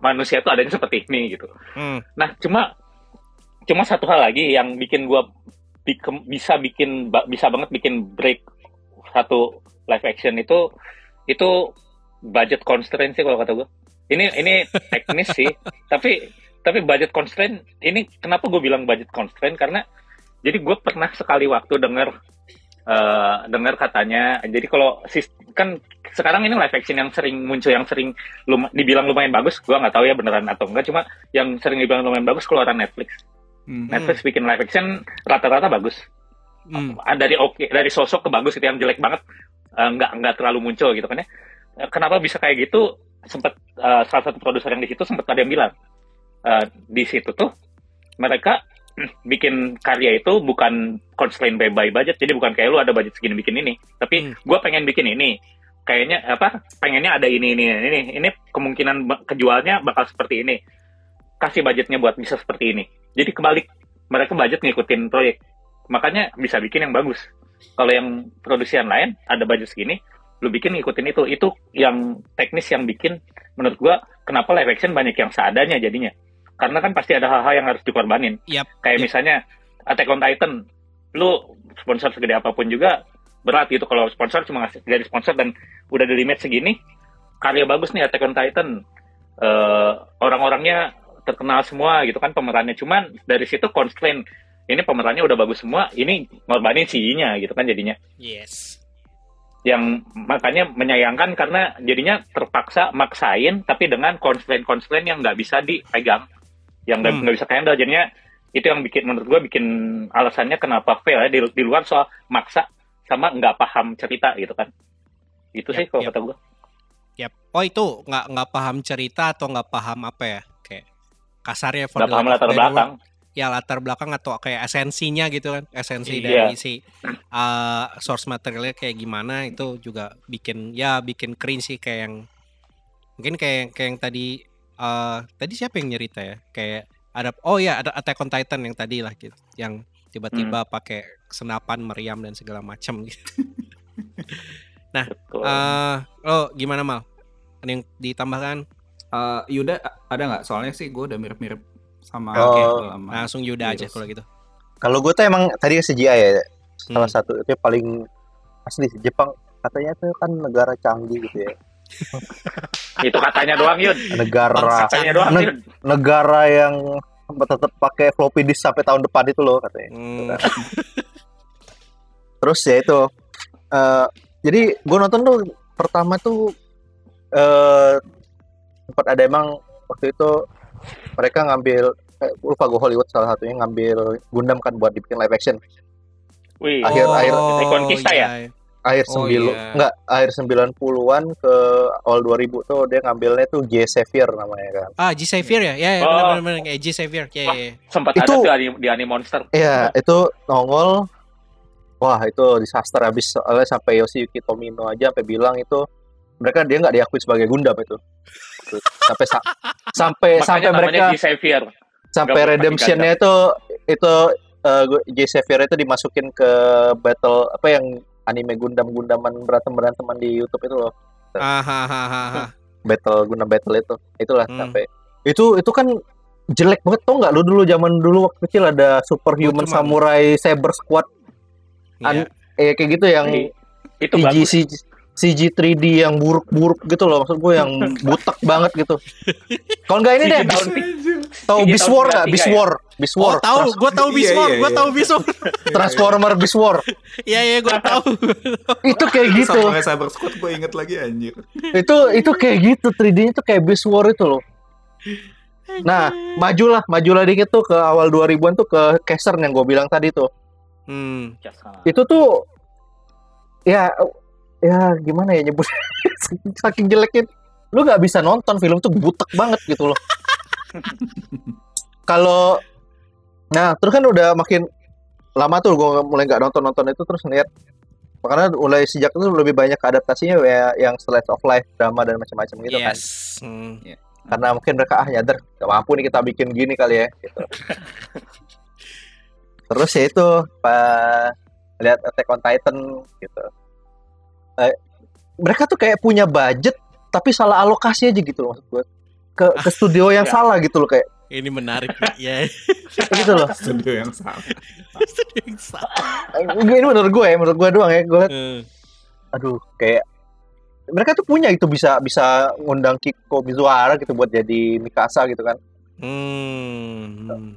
manusia itu adanya seperti ini gitu. Hmm. nah cuma cuma satu hal lagi yang bikin gua bikin- bisa bikin bisa banget bikin break satu live action itu itu budget constraint sih kalau kata gua. Ini ini teknis sih tapi tapi budget constraint ini kenapa gue bilang budget constraint? Karena jadi gue pernah sekali waktu denger eh, dengar katanya jadi kalau kan sekarang ini live action yang sering muncul yang sering lum- dibilang lumayan bagus gua nggak tahu ya beneran atau enggak cuma yang sering dibilang lumayan bagus keluaran Netflix. Hmm. Netflix bikin live action rata-rata bagus. Ah, dari oke dari sosok ke bagus itu yang jelek banget eh, nggak nggak terlalu muncul gitu kan ya. Eh, kenapa bisa kayak gitu? Sempat eh, salah satu produser yang di situ sempat ada yang bilang eh, di situ tuh mereka bikin karya itu bukan constraint by, by budget. Jadi bukan kayak lu ada budget segini bikin ini. Tapi Hmm. gue pengen bikin ini. Kayaknya apa pengennya ada ini ini ini ini. Kemungkinan kejualnya bakal seperti ini. Kasih budgetnya buat bisa seperti ini. Jadi kebalik mereka budget ngikutin proyek. Makanya bisa bikin yang bagus. Kalau yang produksian lain ada budget segini lu bikin ngikutin itu. Itu yang teknis yang bikin menurut gua kenapa live action banyak yang seadanya jadinya karena kan pasti ada hal-hal yang harus dikorbanin. Yap, kayak yap. misalnya Attack on Titan lu sponsor segede apa pun juga berat gitu. Kalau sponsor cuma ngasih dari sponsor dan udah di limit segini karya bagus nih Attack on Titan. Eh, orang-orangnya terkenal semua gitu kan pemerannya. Cuman dari situ constraint ini pemerannya udah bagus semua ini ngorbanin CG-nya gitu kan jadinya. Yes. yang makanya menyayangkan karena jadinya terpaksa maksain tapi dengan constraint-constraint yang nggak bisa dipegang yang nggak Hmm. bisa handle jadinya itu yang bikin menurut gue bikin alasannya kenapa fail ya di, di luar soal maksa sama nggak paham cerita gitu kan itu sih Yap, kalau yap. kata gue Yap. Oh itu nggak nggak paham cerita atau nggak paham apa ya? Kayak kasarnya nggak paham latar belakang ya latar belakang atau kayak esensinya gitu kan esensi Iya. dari si uh, source materialnya kayak gimana itu juga bikin ya bikin cringe sih kayak yang mungkin kayak kayak yang tadi uh, tadi siapa yang nyerita ya kayak ada oh ya ada Attack on Titan yang tadi lah gitu yang tiba-tiba pakai senapan meriam dan segala macam gitu. Betul. Eh, oh gimana mal? Ada yang ditambahkan? Eh, Yuda ada nggak? Soalnya sih gue udah mirip-mirip sama Oke. Apple sama Langsung Yuda aja Virus. kalau gitu. Kalau gue tuh emang tadi CGI ya, salah Hmm. satu itu paling asli Jepang katanya tuh kan negara canggih gitu ya. itu katanya doang Yun Negara katanya doang Neg- Yun negara yang tetap pakai floppy disk sampai tahun depan itu loh katanya. Hmm. Terus ya itu eh, jadi gue nonton tuh pertama tuh eh sempat ada emang waktu itu mereka ngambil eh, lupa gue Hollywood salah satunya ngambil Gundam kan buat dibikin live action Wih, Akhir- akhir- Reconquista ya? iya. Akhir Oh, 9 iya. enggak akhir 90-an ke awal 2000 tuh dia ngambilnya tuh J Xavier namanya kan. Ah, G Xavier ya? Ya, ya Oh. benar-benar kayak G Xavier. Ya, ya, ya. sempat Itu- ada tuh di, di Anime Monster Iya, itu nongol wah itu disaster habis soalnya sampai Yoshiyuki Tomino aja sampai bilang itu mereka dia nggak diakui sebagai Gundam itu. Sampai sa- sampai makanya sampai mereka G Xavier sampai redemptionnya itu itu eh, J Xavier itu dimasukin ke battle apa yang anime Gundam Gundaman berantem beranteman di YouTube itu loh. Ah, battle Gundam battle itu. Itulah Hmm. sampai. Itu itu kan jelek banget tau nggak? Lu dulu zaman dulu waktu kecil ada superhuman samurai saber squad. Iya. An- eh kayak gitu yang itu CG bagus CG, CG 3D yang buruk-buruk gitu loh maksud gue yang butek banget gitu. Kalau nggak ini CG deh tahun tahu Beast War nggak? 93 Beast ya? War Beast Oh, War tahu, Trans- gua tahu Beast Iya, War, iya, gua iya. tahu Beast War. Transformer Beast War. Iya, iya, gua tahu. itu kayak gitu. Sama kayak Cyber Squad gue inget lagi anjir. itu itu kayak gitu 3D-nya tuh kayak Beast War itu loh. Nah majulah majulah dikit tuh ke awal 2000-an tuh ke Kaiser yang gue bilang tadi tuh. Hmm. itu tuh ya ya gimana ya nyebut saking jeleknya lu nggak bisa nonton film tuh butek banget gitu loh kalau nah terus kan udah makin lama tuh gue mulai nggak nonton nonton itu terus ngeliat karena mulai sejak itu lebih banyak adaptasinya ya yang slice of life drama dan macam-macam gitu kan yes. Hmm. karena mungkin mereka ah nyadar gak mampu nih kita bikin gini kali ya gitu. terus ya itu pas lihat Attack on Titan gitu Eh, mereka tuh kayak punya budget tapi salah alokasi aja gitu loh maksud gue ke ke studio yang Ya. salah gitu loh kayak Ini menarik. ya. gitu loh Studio yang salah. Yang salah. Eh, ini menurut gue ya menurut gue doang ya gue liat, Eh, aduh kayak mereka tuh punya itu bisa bisa ngundang Kiko Mizuhara gitu buat jadi Mikasa gitu kan Hmm. hmm.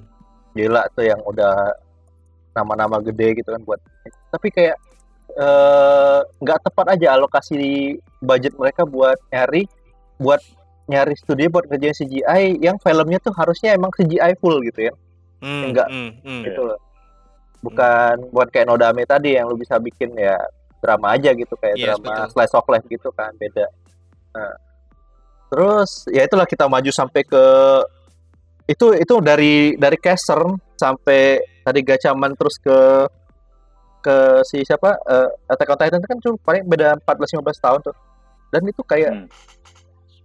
gila tuh yang udah nama-nama gede gitu kan buat tapi kayak eh, nggak tepat aja alokasi budget mereka buat nyari buat nyari studio buat kerjain CGI yang filmnya tuh harusnya emang CGI full gitu ya Hmm, Enggak. hmm, hmm. gitu loh bukan bukan kayak Nodame tadi yang lu bisa bikin ya drama aja gitu kayak Yes, drama betul. slice of life gitu kan beda nah, terus ya itulah kita maju sampai ke itu itu dari dari caster sampai tadi gacaman terus ke ke si siapa eh, Attack on Titan itu kan cuma paling beda 14 15 tahun tuh dan itu kayak Hmm.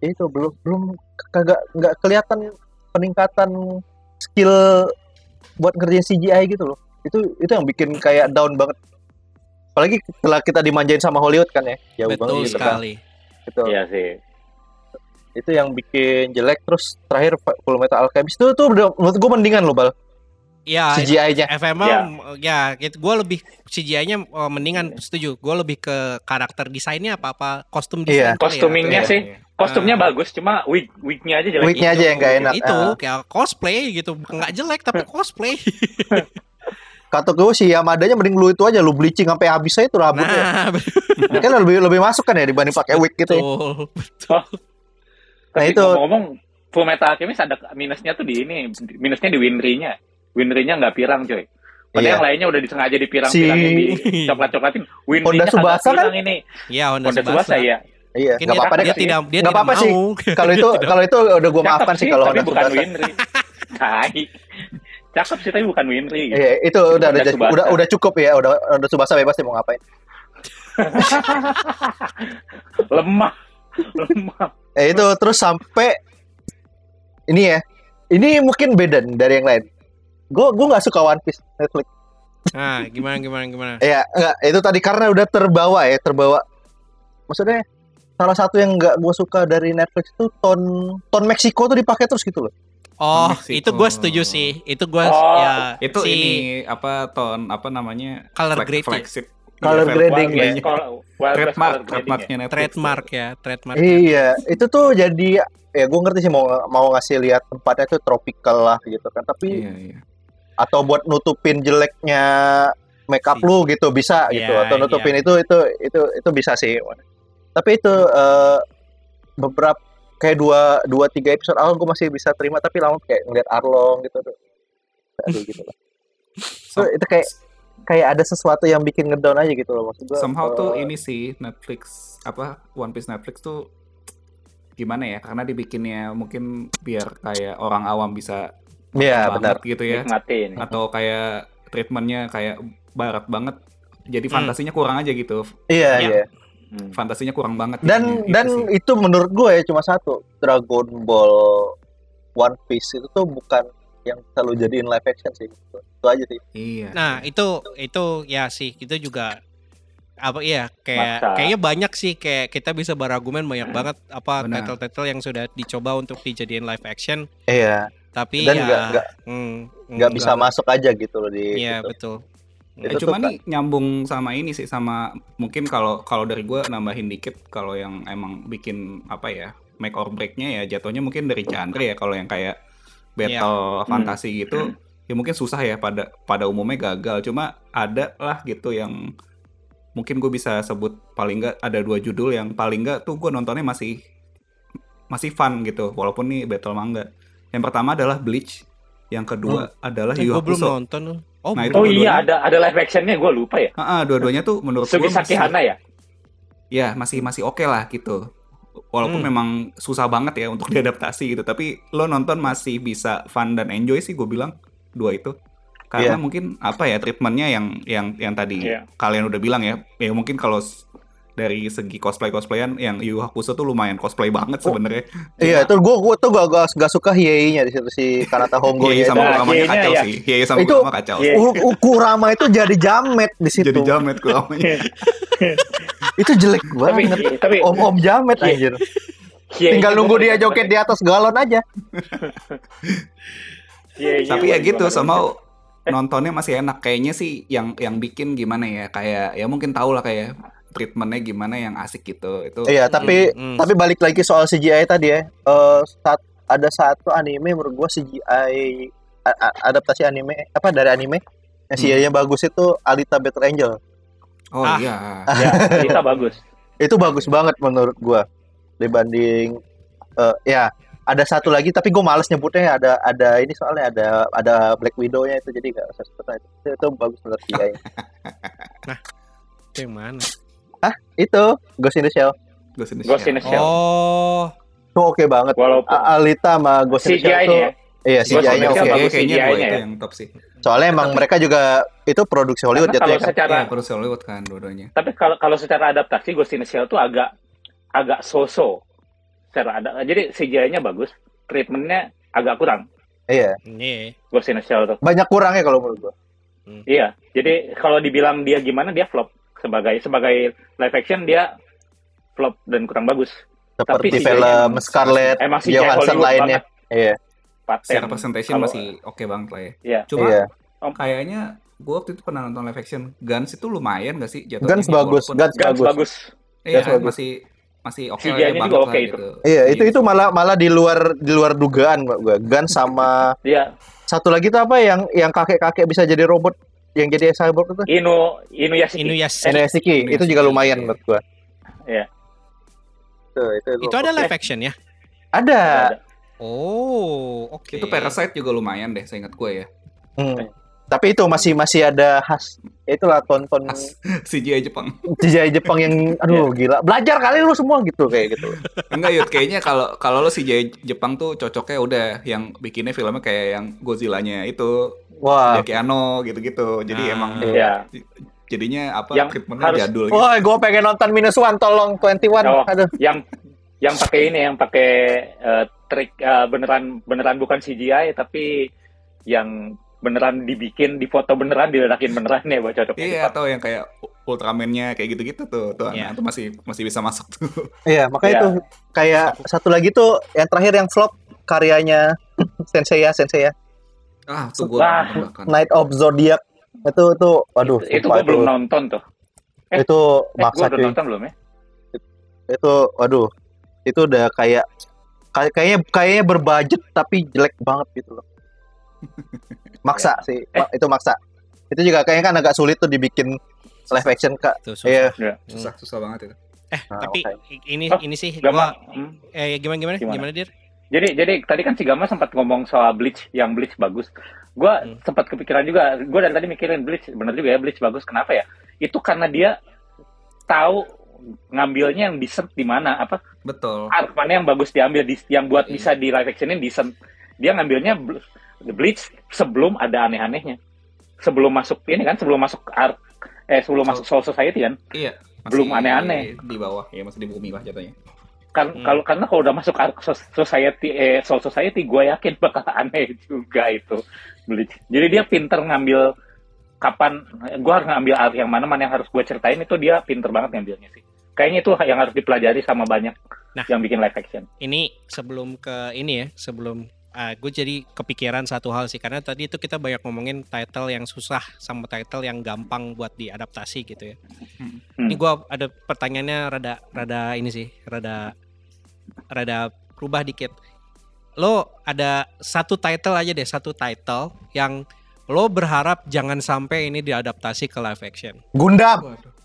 itu belum belum kagak nggak kelihatan peningkatan skill buat ngerjain CGI gitu loh itu itu yang bikin kayak down banget apalagi setelah kita dimanjain sama Hollywood kan ya jauh Betul banget gitu kan sekali. gitu. Iya sih. itu yang bikin jelek terus terakhir Full Metal Alchemist itu tuh menurut gue mendingan loh bal Ya, CGI-nya FML Ya. ya, gitu. gue lebih CGI-nya eh, mendingan setuju. Gue lebih ke karakter desainnya apa apa kostum Iya. desain. kali ya. Kostumingnya Iya, sih, iya. kostumnya Ah. bagus, cuma wig wignya aja jelek. Wig-nya aja yang nggak enak Itu Ah. kayak cosplay gitu, nggak jelek tapi cosplay. kata gue si Yamadanya mending lu itu aja lu bleaching sampai habis aja tuh rambutnya Nah, kan lebih lebih masuk kan ya dibanding pakai wig gitu ya. betul. Nah, Tapi itu- ngomong-ngomong Full Metal Alchemist ada minusnya tuh di ini, minusnya di Winry-nya. Winry-nya nggak pirang, coy. Padahal Iya. yang lainnya udah disengaja dipirang-pirangin Si- di coklat-coklatin. Winry-nya Honda Subasa kan? ini. Iya, Honda, Honda Subasa. Subasa ya. iya Mungkin nggak apa-apa deh dia tidak dia Nggak apa-apa sih. kalau itu kalau itu udah gue maafkan sih kalau Honda bukan Subasa Winry. Tai. Cakep sih tapi bukan Winry. gitu. Iya, itu udah Honda udah, udah udah cukup ya, udah udah Subasa bebas dia mau ngapain. Lemah. Lemah. Eh itu terus sampai ini ya. Ini mungkin beda dari yang lain. Gue gue nggak suka One Piece Netflix. Nah, gimana gimana gimana? Iya, enggak, itu tadi karena udah terbawa ya, terbawa. Maksudnya salah satu yang nggak gue suka dari Netflix itu ton ton Meksiko tuh dipakai terus gitu loh. Oh, Meksiko. itu gue setuju sih. Itu gue Oh, ya Itu si ini apa ton apa namanya? Color Flag- grading. flagship. Color Iya, grading ya. Trademark, Grading ya. trademarknya Netflix. trademark ya, trademark. Iya, itu tuh jadi ya gue ngerti sih mau mau ngasih lihat tempatnya tuh tropical lah gitu kan. Tapi Iya, iya. Atau buat nutupin jeleknya makeup Si- lu gitu bisa Iya, gitu. Atau nutupin itu itu itu itu bisa sih. Tapi itu eh, beberapa kayak dua dua tiga episode awal gue masih bisa terima tapi lama kayak ngeliat Arlong gitu tuh. Aduh gitu lah. So- itu, kayak kayak ada sesuatu yang bikin ngedown aja gitu loh maksud gue somehow tuh eh, ini sih Netflix apa One Piece Netflix tuh gimana ya? Karena dibikinnya mungkin biar kayak orang awam bisa iya benar. gitu ya. Nikmatin. atau kayak treatmentnya kayak barat banget. Jadi Hmm. fantasinya kurang aja gitu. Iya Iya. iya. Hmm. fantasinya kurang banget dan jadinya, gitu dan sih. itu menurut gue ya cuma satu. Dragon Ball One Piece itu tuh bukan yang selalu jadiin live action sih. Itu, itu aja sih. Iya. Nah, itu itu ya sih. Itu juga apa iya kayak Maksa. kayaknya banyak sih. Kayak kita bisa berargumen banyak banget apa title-title yang sudah dicoba untuk dijadiin live action. Iya tapi Dan ya nggak- nggak- hmm, nggak bisa masuk aja gitu loh di Iya, situ. betul. Itu cuma tuh, nih nyambung sama ini sih sama mungkin kalau kalau dari gue nambahin dikit kalau yang emang bikin apa ya make or breaknya ya jatuhnya mungkin dari genre ya kalau yang kayak battle fantasi gitu ya mungkin susah ya pada pada umumnya gagal. Cuma ada lah gitu yang mungkin gue bisa sebut paling nggak ada dua judul yang paling nggak tuh gue nontonnya masih masih fun gitu. Walaupun nih battle manga yang pertama adalah Bleach yang kedua adalah Eh, Yu gua belum Hakusho nonton. Oh, Nah, itu Oh iya ada ada live actionnya gue lupa ya. Ah, ah, dua-duanya tuh menurut gue masih- Hana ya. ya masih masih oke lah gitu walaupun Hmm. memang susah banget ya untuk diadaptasi gitu tapi lo nonton masih bisa fun dan enjoy sih gue bilang dua itu karena Iya. mungkin apa ya treatmentnya yang yang yang tadi Iya. kalian udah bilang ya ya mungkin kalau dari segi cosplay cosplayan yang Yu Hakusho tuh lumayan cosplay banget Oh, sebenarnya Iya, itu gua gua tuh gak, gak, gak suka Hiei-nya di situ si Kanata Hongo Hiei sama Nah, Kuramanya Hiei-nya kacau ya. sih Hiei sama Itu- Kurama kacau Iya. U- U- Kurama itu jadi jamet di situ. jadi jamet Kuramanya Itu jelek tapi banget. tapi Om-om jamet Iya. anjir. Tinggal nunggu dia joget di atas galon aja. Tapi ya gitu sama suka. Eh. nontonnya masih enak kayaknya sih yang yang bikin gimana ya kayak ya mungkin tahu lah kayak treatmentnya gimana yang asik gitu itu Iya, tapi Hmm, hmm. tapi balik lagi soal CGI tadi ya. Eh saat ada satu anime menurut gua CGI a- a- adaptasi anime apa dari anime yang Hmm. CGI-nya bagus itu Alita Battle Angel. Oh Ah. iya. Ya, Alita bagus. itu bagus banget menurut gua dibanding eh, ya ada satu lagi tapi gue males nyebutnya ada ada ini soalnya ada ada Black Widow-nya itu jadi gak usah sebut aja. itu, itu bagus menurut dia Itu yang mana? Itu? Ghost in the Shell. Ghost in the Ghost in Shell. the Shell. Oh, itu oke banget. Walaupun Alita sama Ghost in the Shell itu CGI-nya iya CGI-nya Shell oke. bagus kayaknya dua itu ya. yang top sih. soalnya emang mereka juga itu produksi Hollywood jatuhnya kalau kan. secara Iya, produksi Hollywood kan dua-duanya. tapi kalau kalau secara adaptasi Ghost in the Shell tuh agak agak so-so. Secara ada jadi CGI-nya bagus treatmentnya agak kurang. Iya. Iya. Ghost in the Shell tuh. Banyak kurangnya kalau menurut gua. Iya. Jadi kalau dibilang dia gimana dia flop sebagai sebagai live action dia flop dan kurang bagus. Seperti Tapi film CGI-nya Scarlett emang CGI Johansson Hollywood lainnya. iya. Paten Secara presentation Kalau- masih oke banget lah ya. Iya. Cuma iya. Kayaknya gue waktu itu pernah nonton live action. Guns itu lumayan gak sih jatuhnya? Guns bagus Guns Guns bagus. bagus. Iya, Guns bagus. masih masih oke CGI-nya lah ya, juga banget oke lah itu. gitu. iya itu itu malah malah di luar di luar dugaan gua Guns sama dia satu lagi tuh apa yang yang kakek-kakek bisa jadi robot yang jadi cyborg itu Inu Inuyashiki Inuyasha. Inuyashiki itu juga lumayan menurut gua Iya. itu itu, Itu ada live action ya? ada Ada. Oh, oke. Itu Parasite juga lumayan deh, saya ingat gue ya. Hmm. Tapi itu masih masih ada khas itulah tonton Khas. CGI Jepang. CGI Jepang yang aduh gila belajar kali lu semua gitu kayak gitu Enggak Yud, kayaknya kalau kalau lo CGI Jepang tuh cocoknya udah yang bikinnya filmnya kayak yang Godzilla-nya itu wah Jackie Ano gitu-gitu. Jadi Ah. emang Iya. jadinya apa Yang treatmentnya harus- jadul gitu. wah gue pengen nonton minus one tolong 21 Oh. aduh yang yang pakai ini yang pakai eh, trik eh, beneran beneran bukan CGI tapi yang beneran dibikin di foto beneran diledakin beneran ya buat cocok Iya, atau yang kayak Ultraman-nya kayak gitu-gitu tuh. Tuh Iya. anak tuh masih masih bisa masuk tuh. iya makanya Iya. tuh kayak satu lagi tuh yang terakhir yang flop karyanya Sensei ya Sensei ya Ah, tuh Wah. bahkan. Night of Zodiac itu tuh waduh itu, itu gue belum nonton tuh eh, itu eh, maksa udah nonton belum ya itu waduh itu udah kayak kayak- kayaknya kayaknya berbudget tapi jelek banget gitu loh maksa Ya. sih Ma- itu maksa itu juga kayaknya kan agak sulit tuh dibikin live action kak Tuh, susah. iya Susah, susah banget itu. Eh, Nah, tapi oke. i- ini Oh, ini sih Gama, gua hmm. eh gimana gimana Gimana? gimana, Dir? jadi jadi tadi kan si Gama sempat ngomong soal Bleach yang Bleach bagus gue Hmm. sempat kepikiran juga gue dari tadi mikirin Bleach bener juga ya Bleach bagus kenapa ya itu karena dia tahu ngambilnya yang decent di mana apa Betul. art mana yang bagus diambil di, yang buat Iya. bisa di live actionin decent dia ngambilnya Bl- Bleach sebelum ada aneh-anehnya sebelum masuk ini kan sebelum masuk art eh sebelum masuk Soul Society kan Iya. masih Belum aneh-aneh. Di bawah, ya masih di bumi lah jatuhnya. kan Hmm. kalau karena kalau udah masuk art so- society eh Soul Society gue yakin bakal aneh juga itu Bleach jadi dia pinter ngambil kapan gue harus ngambil art yang mana mana yang harus gue ceritain itu dia pinter banget ngambilnya sih kayaknya itu yang harus dipelajari sama banyak Nah. yang bikin live action Ini sebelum ke ini ya, sebelum gue jadi kepikiran satu hal sih karena tadi itu kita banyak ngomongin title yang susah sama title yang gampang buat diadaptasi gitu ya. Hmm. Ini gue ada pertanyaannya rada rada ini sih, rada rada berubah dikit. Lo ada satu title aja deh, satu title yang lo berharap jangan sampai ini diadaptasi ke live action. Gundam Waduh.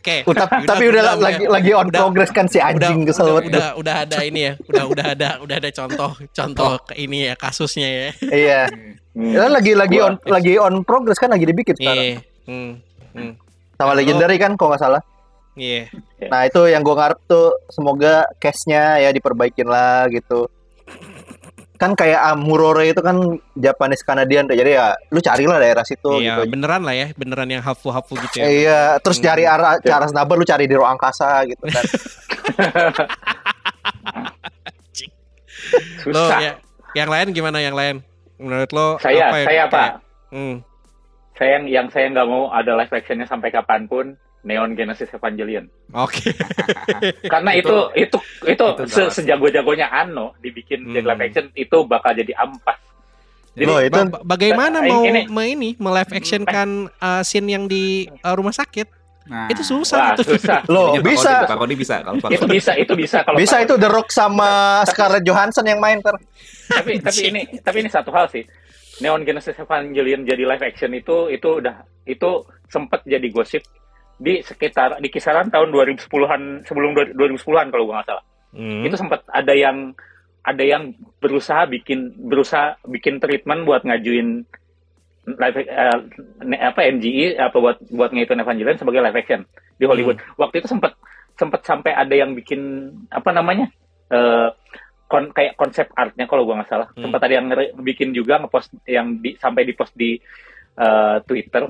Oke. Uh, tapi, tapi udah, lagi lagi on udah- progress kan si anjing udah, kesel udah, udah, udah ada ini ya udah udah ada udah ada contoh contoh ke ini ya kasusnya ya. Iya. Hmm. Ya, lagi lagi Gua- on lagi on progress kan lagi dibikin sekarang. iya hmm, hmm, sama legendary kan kalau nggak salah. Iya. Nah itu yang gue ngarep tuh semoga case-nya ya diperbaikin lah gitu kan kayak Amurore itu kan Japanese Canadian tuh. jadi ya lu carilah daerah situ iya gitu. beneran lah ya. Beneran yang hafu hafu gitu ya. Iya terus Hmm. cari arah cara snubber lu cari di ruang angkasa gitu kan. Lo susah. ya yang lain gimana? Yang lain? Menurut lo saya apa yang saya apa hmm, saya yang yang saya nggak mau ada live actionnya sampai kapan pun Neon Genesis Evangelion. Oke. Karena itu itu itu, itu se- gawat. sejago-jagonya Ano dibikin jadi Hmm. live action itu bakal jadi ampas. Jadi, Loh, itu Ba- ba- bagaimana Ini- mau ini- me ini me live action kan uh, scene yang di uh, rumah sakit? Nah, itu susah wah itu. susah. Loh bisa. Parodi, parodi bisa kalau itu bisa itu bisa kalau bisa itu The Rock sama Scarlett Johansson yang main ter. Tapi tapi ini tapi ini satu hal sih. Neon Genesis Evangelion jadi live action itu itu udah itu sempet jadi gosip di sekitar di kisaran tahun 2010-an sebelum 2010-an kalau gue nggak salah. Hmm. Itu sempat ada yang ada yang berusaha bikin berusaha bikin treatment buat ngajuin live ne- apa MGE apa buat buat ngaitin Evangelion sebagai live action di Hollywood. Waktu itu sempat sempat sampai ada yang bikin apa namanya? eh kon, kayak konsep artnya kalau gua nggak salah. Hmm. Sempat ada yang bikin juga ngepost yang di, sampai di post di eh, Twitter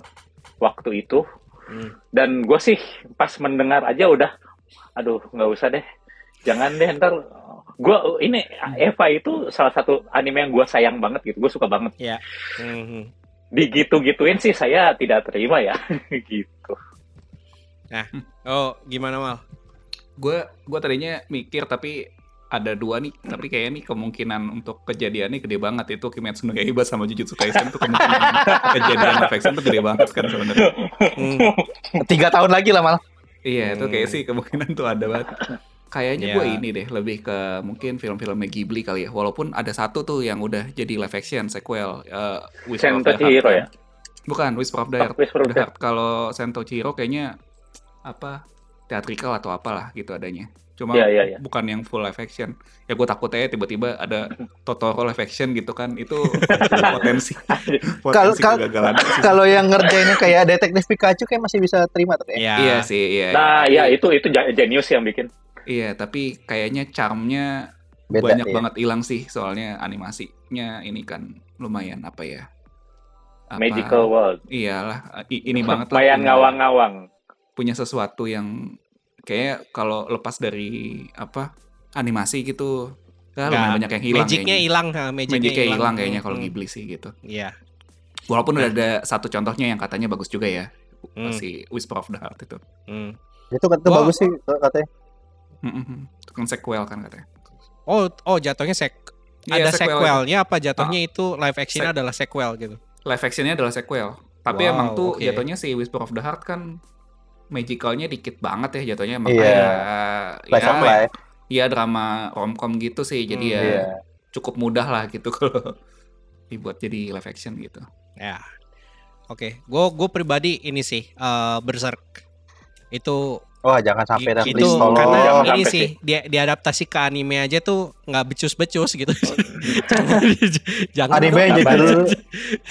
waktu itu Hmm. dan gue sih pas mendengar aja udah aduh nggak usah deh jangan deh ntar gue ini Eva itu salah satu anime yang gue sayang banget gitu gue suka banget Ya. Hmm. digitu-gituin sih saya tidak terima ya gitu Oh, gimana mal? Gue gue tadinya mikir tapi ada dua nih, tapi kayaknya nih kemungkinan untuk kejadiannya gede banget itu Kimetsu no Yaiba sama Jujutsu Kaisen itu kemungkinan kejadian live action tuh gede banget kan sebenarnya. Hmm. Tiga tahun lagi lah malah. Iya, itu kayak Hmm. sih kemungkinan tuh ada banget. Kayaknya Ya. gue ini deh lebih ke mungkin film-filmnya Ghibli kali ya. Walaupun ada satu tuh yang udah jadi live action sequel uh, Whisper of Sento the Heart. Chihiro kan. ya? Bukan Whisper of the Heart. Whisper of the Heart. Kalau Sento Chihiro kayaknya apa teatrikal atau apalah gitu adanya. Cuma Iya, iya, iya. bukan yang full live action. Ya gue takut aja tiba-tiba ada Totoro live action gitu kan. Itu potensi Kalau- potensi kalau- kegagalan. sih. Kalau yang ngerjainnya kayak detektif Pikachu kayak masih bisa terima tuh ya. Ya. Iya sih, iya. nah ya itu itu genius yang bikin Iya, tapi kayaknya charmnya Beda banyak ya. banget hilang sih soalnya animasinya ini kan lumayan apa ya? Apa- magical world Iyalah, ini banget lah. lumayan ngawang-ngawang Punya sesuatu yang kayak kalau lepas dari apa animasi gitu, ya Nggak, lumayan banyak yang hilang. Magicnya hilang, magicnya hilang kayaknya kalau Hmm. Ghibli sih gitu. Iya. Walaupun udah ada satu contohnya yang katanya bagus juga ya, Hmm. si Whisper of the Heart itu. Hmm. Itu kan bagus sih katanya. Mm-mm. Itu kan sequel kan katanya. Oh, oh jatuhnya sek Iya, ada sequel. sequelnya apa jatuhnya itu live actionnya Sek- adalah sequel gitu. live actionnya adalah sequel. Tapi Wow, emang tuh oke. jatuhnya si Whisper of the Heart kan magicalnya dikit banget ya jatuhnya emang Iya. kayak Slice of ya, life. iya drama romcom gitu sih. Jadi Hmm, ya Iya. cukup mudah lah gitu kalau dibuat jadi live action gitu. Ya. Oke, gue gue pribadi ini sih eh, Berserk itu Wah, jangan sampai dah itu please tolong. karena Jangan ini sampai sih dia diadaptasi ke anime aja tuh nggak becus-becus gitu. jangan Anime aja dulu.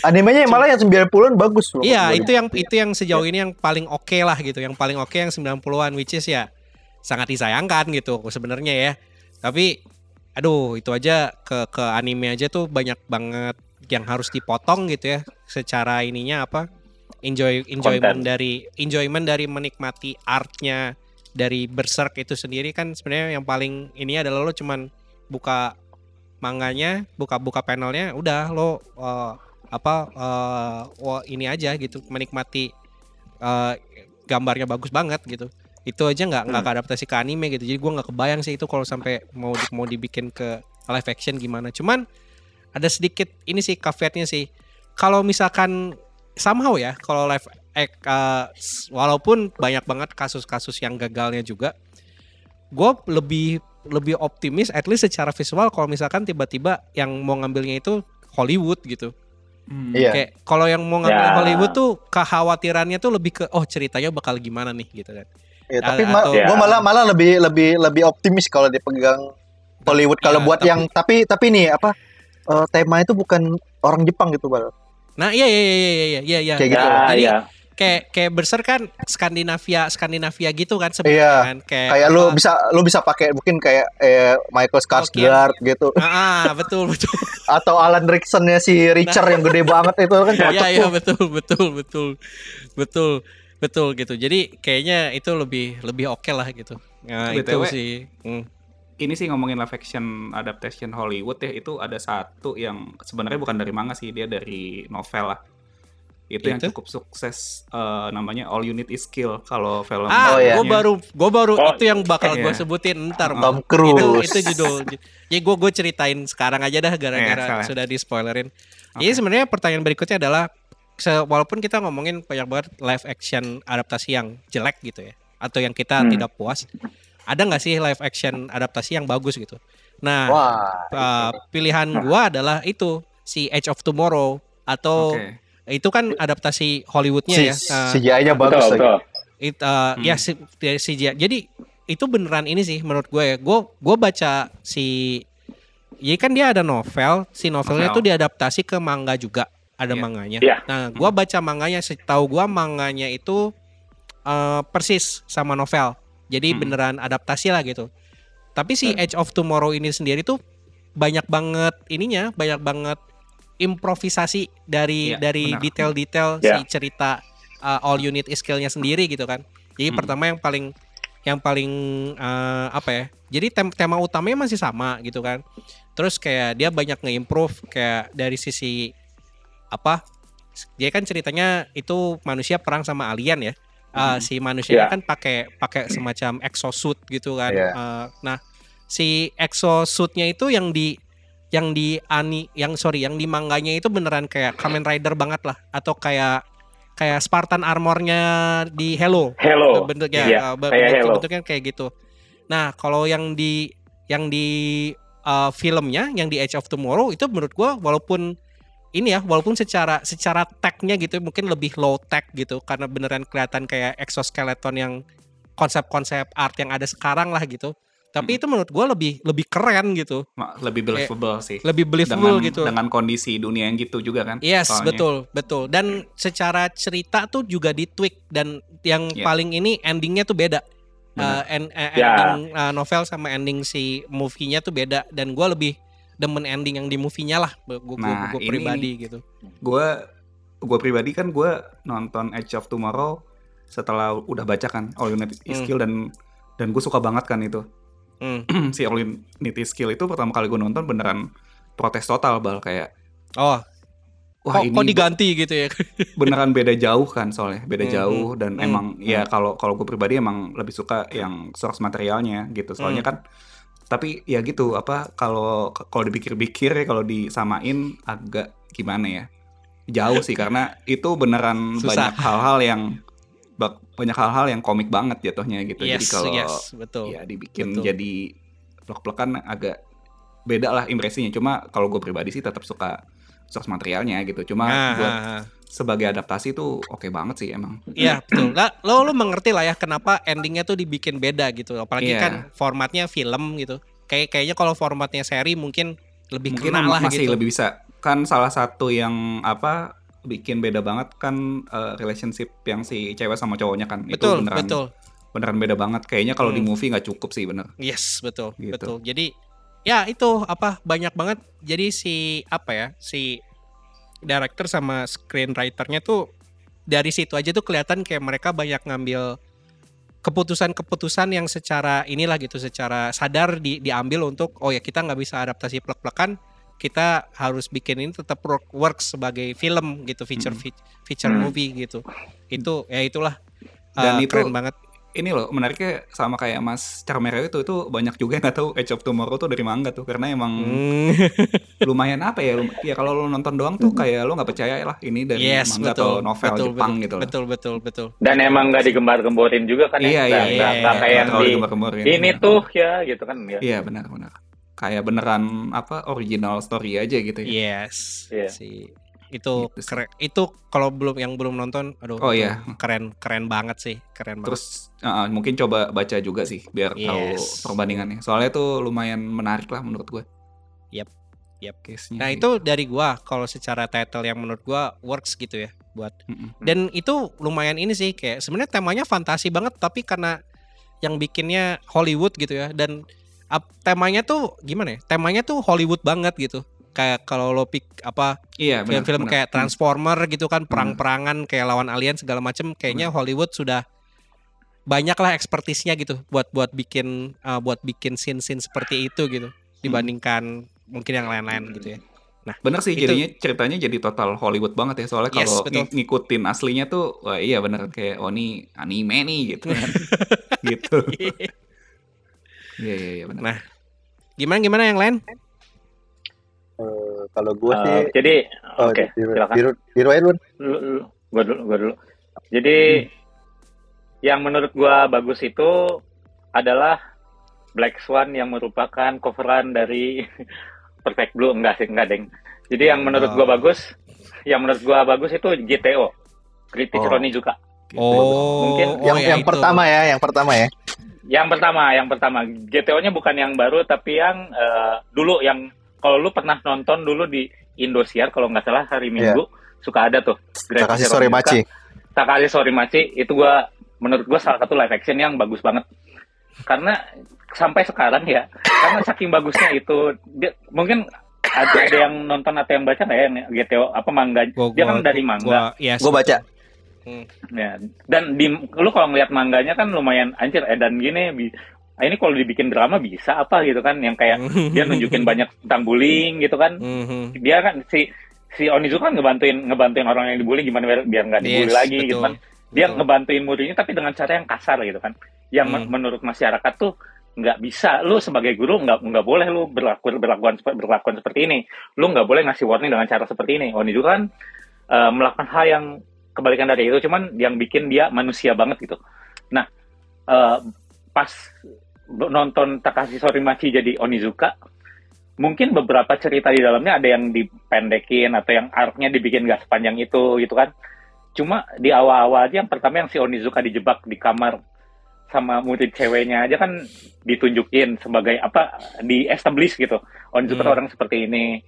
Animenya malah yang 90-an bagus loh. Iya, itu yang itu yang sejauh ini yang paling oke lah gitu. Yang paling oke yang 90-an which is ya sangat disayangkan gitu sebenarnya ya. Tapi aduh, itu aja ke ke anime aja tuh banyak banget yang harus dipotong gitu ya secara ininya apa? Enjoy enjoyment Konten. dari enjoyment dari menikmati artnya dari Berserk itu sendiri kan sebenarnya yang paling ini adalah lo cuman buka manganya, buka-buka panelnya, udah lo uh, apa eh, wah, ini aja gitu menikmati eh, gambarnya bagus banget gitu itu aja nggak nggak Hmm. adaptasi ke anime gitu jadi gua nggak kebayang sih itu kalau sampai mau di- mau dibikin ke live action gimana cuman ada sedikit ini sih caveatnya sih kalau misalkan somehow ya kalau live eh, s- walaupun banyak banget kasus-kasus yang gagalnya juga gue lebih lebih optimis at least secara visual kalau misalkan tiba-tiba yang mau ngambilnya itu Hollywood gitu Hmm. Iya. Kayak kalau yang mau ngambil Ya. Hollywood tuh kekhawatirannya tuh lebih ke oh ceritanya bakal gimana nih gitu kan. Iya, tapi ma- atau- gua malah malah lebih lebih lebih optimis kalau dipegang Hollywood kalau Ya, buat tapi- yang tapi tapi nih apa eh, tema itu bukan orang Jepang gitu bal Nah, iya iya iya iya iya iya iya. Kayak gitu. ya Jadi ya kayak kayak Berserk kan Skandinavia Skandinavia gitu kan Iya. sebenarnya kan kayak kayak lu apa- bisa lu bisa pakai mungkin kayak eh, Michael Skarsgård gitu Ah, ah, betul betul. atau Alan Rickson-nya si Richard yang gede banget itu kan cocok Iya iya betul betul betul betul betul gitu. Jadi kayaknya itu lebih lebih oke lah gitu. Nah, itu sih. Hmm. Ini sih ngomongin live action adaptation Hollywood ya itu ada satu yang sebenarnya bukan dari manga sih dia dari novel lah. Itu, yang cukup sukses eh, namanya All You Need Is Kill kalau film. Ah, Oh, iya. gue baru gue baru Oh, itu yang bakal gue iya. sebutin ntar. Tom Cruise itu itu judul ya gue gue ceritain sekarang aja dah gara-gara Eh, salah. sudah di spoilerin Oke. jadi sebenarnya pertanyaan berikutnya adalah walaupun kita ngomongin banyak banget live action adaptasi yang jelek gitu ya atau yang kita Hmm. tidak puas ada nggak sih live action adaptasi yang bagus gitu nah wah uh, pilihan gua adalah itu si Edge of Tomorrow atau Oke. itu kan adaptasi Hollywoodnya si, ya Nah, CGI-nya bagus betul It, uh, Hmm. ya CGI. Jadi itu beneran ini sih menurut gue ya. Gue gue baca si Jadi kan dia ada novel, si novelnya Novel. tuh diadaptasi ke manga juga, ada Iya. manganya. Iya. Nah, gua baca manganya, setahu gua manganya itu eh, persis sama novel. Jadi Hmm. beneran adaptasi lah gitu. Tapi si. Edge of Tomorrow ini sendiri tuh banyak banget ininya, banyak banget improvisasi dari Iya, dari benar. detail-detail Iya. si cerita uh, all unit skill-nya sendiri gitu kan. Jadi Hmm. pertama yang paling yang paling eh, apa ya? Jadi tem- tema utamanya masih sama gitu kan. Terus kayak dia banyak nge-improve kayak dari sisi apa? Dia kan ceritanya itu manusia perang sama alien ya. Uh, si manusianya Iya. kan pakai pakai semacam exosuit gitu kan. Iya. Uh, nah, si exosuitnya itu yang di yang di ani yang sorry yang di mangganya itu beneran kayak Kamen Rider banget lah atau kayak kayak Spartan armornya di Hello Hello. bentuknya Iya, uh, kayak bentuk- Hello. bentuknya kayak gitu. Nah, kalau yang di yang di uh, filmnya yang di Edge of Tomorrow itu menurut gua walaupun ini ya walaupun secara secara tech-nya gitu mungkin lebih low tech gitu karena beneran kelihatan kayak exoskeleton yang konsep-konsep art yang ada sekarang lah gitu. Tapi Hmm. itu menurut gua lebih lebih keren gitu. Lebih believable sih Lebih believable dengan gitu. dengan kondisi dunia yang gitu juga kan Yes, soalnya. betul, betul. Dan secara cerita tuh juga di tweak dan yang Iya. paling ini endingnya tuh beda. Uh, en- eh, Ya. ending uh, novel sama ending si movie-nya tuh beda dan gua lebih demen ending yang di movie-nya lah gue Nah, ini pribadi gitu. gue gue pribadi kan gue nonton Edge of Tomorrow setelah udah baca kan All You Need Is Hmm. Skill dan dan gue suka banget kan itu Hmm. si All You Need Is Skill itu pertama kali gue nonton beneran protes total bal kayak Oh, wah kok, ini kok diganti gitu ya? beneran beda jauh kan soalnya beda Hmm, jauh dan hmm, emang ya kalau kalau gue pribadi emang lebih suka yang source materialnya gitu soalnya Hmm. kan tapi ya gitu apa kalau kalau dipikir-pikir ya kalau disamain agak gimana ya jauh sih karena itu beneran Susah. banyak hal-hal yang bak- banyak hal-hal yang komik banget jatuhnya gitu jadi yes, kalau yes, betul. ya dibikin Betul. jadi plek-plekan agak beda lah impresinya cuma kalau gue pribadi sih tetap suka source materialnya gitu cuma Nah, buat ah, ah. Sebagai adaptasi tuh oke banget sih emang Iya betul. Lah, lo lo mengerti lah ya kenapa endingnya tuh dibikin beda gitu. Apalagi Iya. kan formatnya film gitu. Kayak kayaknya kalau formatnya seri mungkin lebih mungkin kena lah masih gitu. lebih bisa kan salah satu yang apa bikin beda banget kan eh, relationship yang si cewek sama cowoknya kan betul itu beneran betul. beneran beda banget kayaknya kalau di Hmm. movie nggak cukup sih bener Yes betul Gitu. betul. Jadi ya itu apa banyak banget. Jadi si apa ya si director sama screenwriternya tuh dari situ aja tuh kelihatan kayak mereka banyak ngambil keputusan-keputusan yang secara inilah gitu secara sadar di, diambil untuk oh ya kita nggak bisa adaptasi plek-plekan kita harus bikin ini tetap work, works sebagai film gitu feature Hmm. fe- feature Hmm. movie gitu itu ya itulah Dan uh, itu- keren banget ini loh menariknya sama kayak Mas Carmero itu itu banyak juga yang nggak tahu Edge of Tomorrow tuh dari manga tuh karena emang Hmm. lumayan apa ya lum- ya kalau lo nonton doang tuh kayak lo nggak percaya lah ini dari yes manga betul atau novel betul, Jepang betul, gitu loh betul betul betul Dan emang nggak digembar-gemborin juga kan iya ya? iya Nggak- iya nggak- iya, iya. kayak yang di ini Benar. tuh ya gitu kan ya. iya benar-benar kayak beneran apa original story aja gitu ya Yes. Iya. Si itu Gitu keren. Itu kalau belum yang belum nonton, aduh. Oh, itu iya. Keren keren banget sih, keren banget. Terus uh, mungkin coba baca juga sih biar tahu Yes. perbandingannya. Soalnya tuh lumayan menarik lah menurut gue. Yap, yap. Case-nya. Nah, sih. itu dari gua kalau secara title yang menurut gua works gitu ya buat. Dan itu lumayan ini sih kayak sebenarnya temanya fantasi banget tapi karena yang bikinnya Hollywood gitu ya dan temanya tuh gimana ya? Temanya tuh Hollywood banget gitu. Kayak kalau lo pick apa iya benar. film-film benar. kayak Transformer gitu kan perang-perangan kayak lawan alien segala macem kayaknya Hollywood sudah banyak lah ekspertisnya gitu buat buat bikin uh, buat bikin scene-scene seperti itu gitu dibandingkan mungkin yang lain-lain gitu ya. Bener sih Itu- jadinya ceritanya jadi total Hollywood banget ya soalnya Yes, kalau betul. ng- ngikutin aslinya tuh wah iya bener kayak oh ini anime nih gitu kan. gitu. Iya iya iya benar. Nah, gimana gimana yang lain? Eh, kalau gue sih Eh, jadi oh, oke di, silakan. lu, gua dulu, gua dulu. Jadi yang menurut gua bagus itu adalah Black Swan yang merupakan coveran dari Perfect Blue enggak sih, enggak deng. Jadi yang menurut gua Oh. bagus, yang menurut gua bagus itu GTO, Critic Oh. Roni juga. Gitu. Oh, Mungkin oh, yang ya yang itu. pertama ya, yang pertama ya. Yang pertama, yang pertama GTO-nya bukan yang baru tapi yang eh, dulu yang kalau lu pernah nonton dulu di Indosiar kalau nggak salah hari Minggu suka ada tuh. Grafisnya sorry Onizuka. Maci. Takari Sorry Maci itu gua menurut gua salah satu live action yang bagus banget. Karena sampai sekarang ya, karena saking bagusnya itu dia, mungkin ada, ada yang nonton atau yang baca nggak ya yang GTO apa manga Gua- dia gua- kan dari manga Gua, yes, Gue baca. ya dan di lu kalau ngeliat mangganya kan lumayan anjir eh dan gini bi- ah, ini kalau dibikin drama bisa apa? Gitu kan yang kayak dia nunjukin banyak tentang bullying gitu kan. Mhm. dia kan si si Onizuka kan ngebantuin ngebantuin orang yang dibully gimana biar, biar nggak dibully Yes, lagi gitu betul. kan. Dia Betul. ngebantuin muridnya tapi dengan cara yang kasar gitu kan. Yang Hmm. menurut masyarakat tuh nggak bisa. Lu sebagai guru nggak nggak boleh lu berlaku berlakuan berlakuan seperti ini. Lu nggak boleh ngasih warning dengan cara seperti ini. Onizuka kan eh, melakukan hal yang kebalikan dari itu. Cuman yang bikin dia manusia banget gitu. Nah eh, pas nonton Takashi Sorimachi jadi Onizuka mungkin beberapa cerita di dalamnya ada yang dipendekin atau yang arc-nya dibikin gak sepanjang itu gitu kan. Cuma di awal-awal aja yang pertama yang si Onizuka dijebak di kamar sama murid ceweknya aja kan ditunjukin sebagai apa di establish gitu. Onizuka Hmm. orang seperti ini.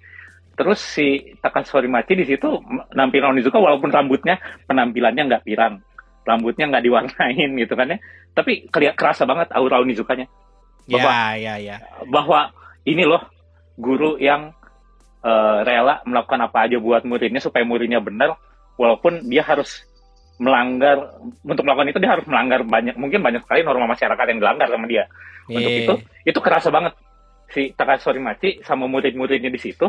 Terus si Takashi Sorimachi di situ nampilin Onizuka walaupun rambutnya penampilannya nggak pirang rambutnya nggak diwarnain gitu kan ya tapi kelihatan kerasa banget aura Onizukanya Ya, ya, ya. bahwa ini loh guru yang eh, rela melakukan apa aja buat muridnya supaya muridnya benar walaupun dia harus melanggar untuk melakukan itu dia harus melanggar banyak mungkin banyak sekali norma masyarakat yang dilanggar sama dia untuk Iya. itu itu kerasa banget si Takashi Sorimachi sama murid-muridnya di situ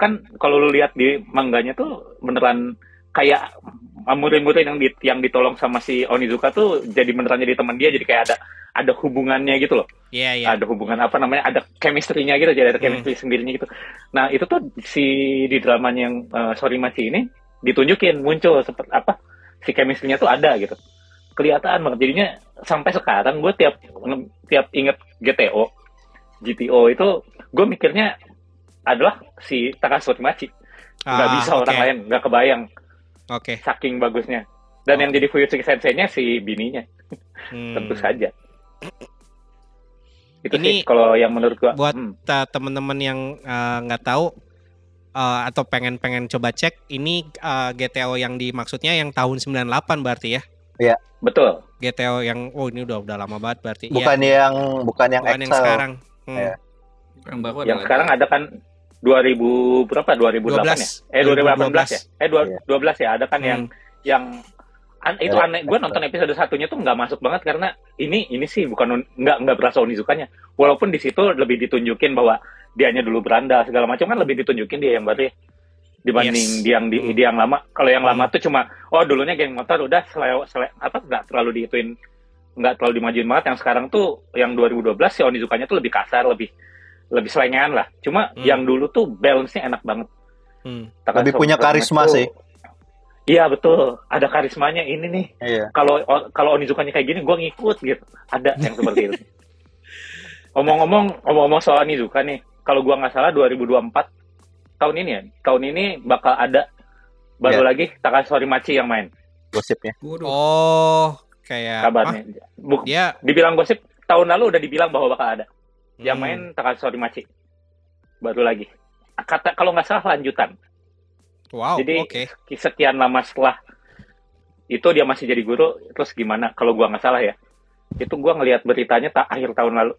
kan kalau lu lihat di mangganya tuh beneran kayak murid-murid yang di, yang ditolong sama si Onizuka tuh jadi beneran jadi teman dia jadi kayak ada ada hubungannya gitu loh Iya, iya. ada hubungan apa namanya ada chemistry-nya gitu jadi ada Hmm. chemistry sendirinya gitu nah itu tuh si di dramanya yang uh, Sorimachi ini ditunjukin muncul seperti apa si chemistry-nya tuh ada gitu kelihatan banget jadinya sampai sekarang gue tiap tiap inget GTO GTO itu gue mikirnya adalah si Takashi Sorimachi nggak Ah, bisa oke. orang lain nggak kebayang Oke. saking bagusnya dan yang jadi Fuyutsuki Sensei-nya si bininya Hmm. tentu saja itu Ini sih kalau yang menurut gua buat hmm. Ta- teman-teman yang eh, nggak tahu eh, atau pengen-pengen coba cek ini eh, GTO yang dimaksudnya yang tahun 98 berarti ya. betul GTO yang oh ini udah udah lama banget berarti. Iya, Bukan yang bukan yang bukan yang Excel. sekarang. Hmm. Iya. Yang baru yang sekarang ada kan 2000 berapa 2008 ya 12. eh 2018 ya eh dua- Iya. 12 ya ada kan Hmm. yang yang an- itu Iya, aneh gue nonton episode satunya tuh nggak masuk banget karena ini ini sih bukan nggak nggak berasa Onizukanya walaupun di situ lebih ditunjukin bahwa dianya dulu beranda segala macam kan lebih ditunjukin dia yang baru ya dibanding Yes. dia yang di, Hmm. dia yang lama kalau yang lama Hmm. tuh cuma oh dulunya geng motor udah sele, sele- apa nggak terlalu diituin nggak terlalu dimajuin banget yang sekarang tuh yang 2012 si Onizukanya tuh lebih kasar lebih lebih selengean lah cuma Hmm. yang dulu tuh balance-nya enak banget Hmm. Lebih punya karisma tuh- sih. Iya betul, ada karismanya ini nih. Iya. Kalau kalau Onizukanya kayak gini, gue ngikut gitu. Ada yang seperti itu. Omong-omong, omong-omong soal Onizuka nih, kalau gua nggak salah 2024 tahun ini ya, tahun ini bakal ada baru Iya. lagi Takashi Sorimachi yang main Gosipnya. Oh, kayak kabarnya. ah, Bu- dia dibilang gosip tahun lalu udah dibilang bahwa bakal ada. Yang hmm, main Takashi Sorimachi. Baru lagi. Kata kalau nggak salah lanjutan. Wow, Jadi oke. sekian lama setelah itu dia masih jadi guru, terus gimana? Kalau gua nggak salah ya, itu gua ngelihat beritanya tak akhir tahun lalu.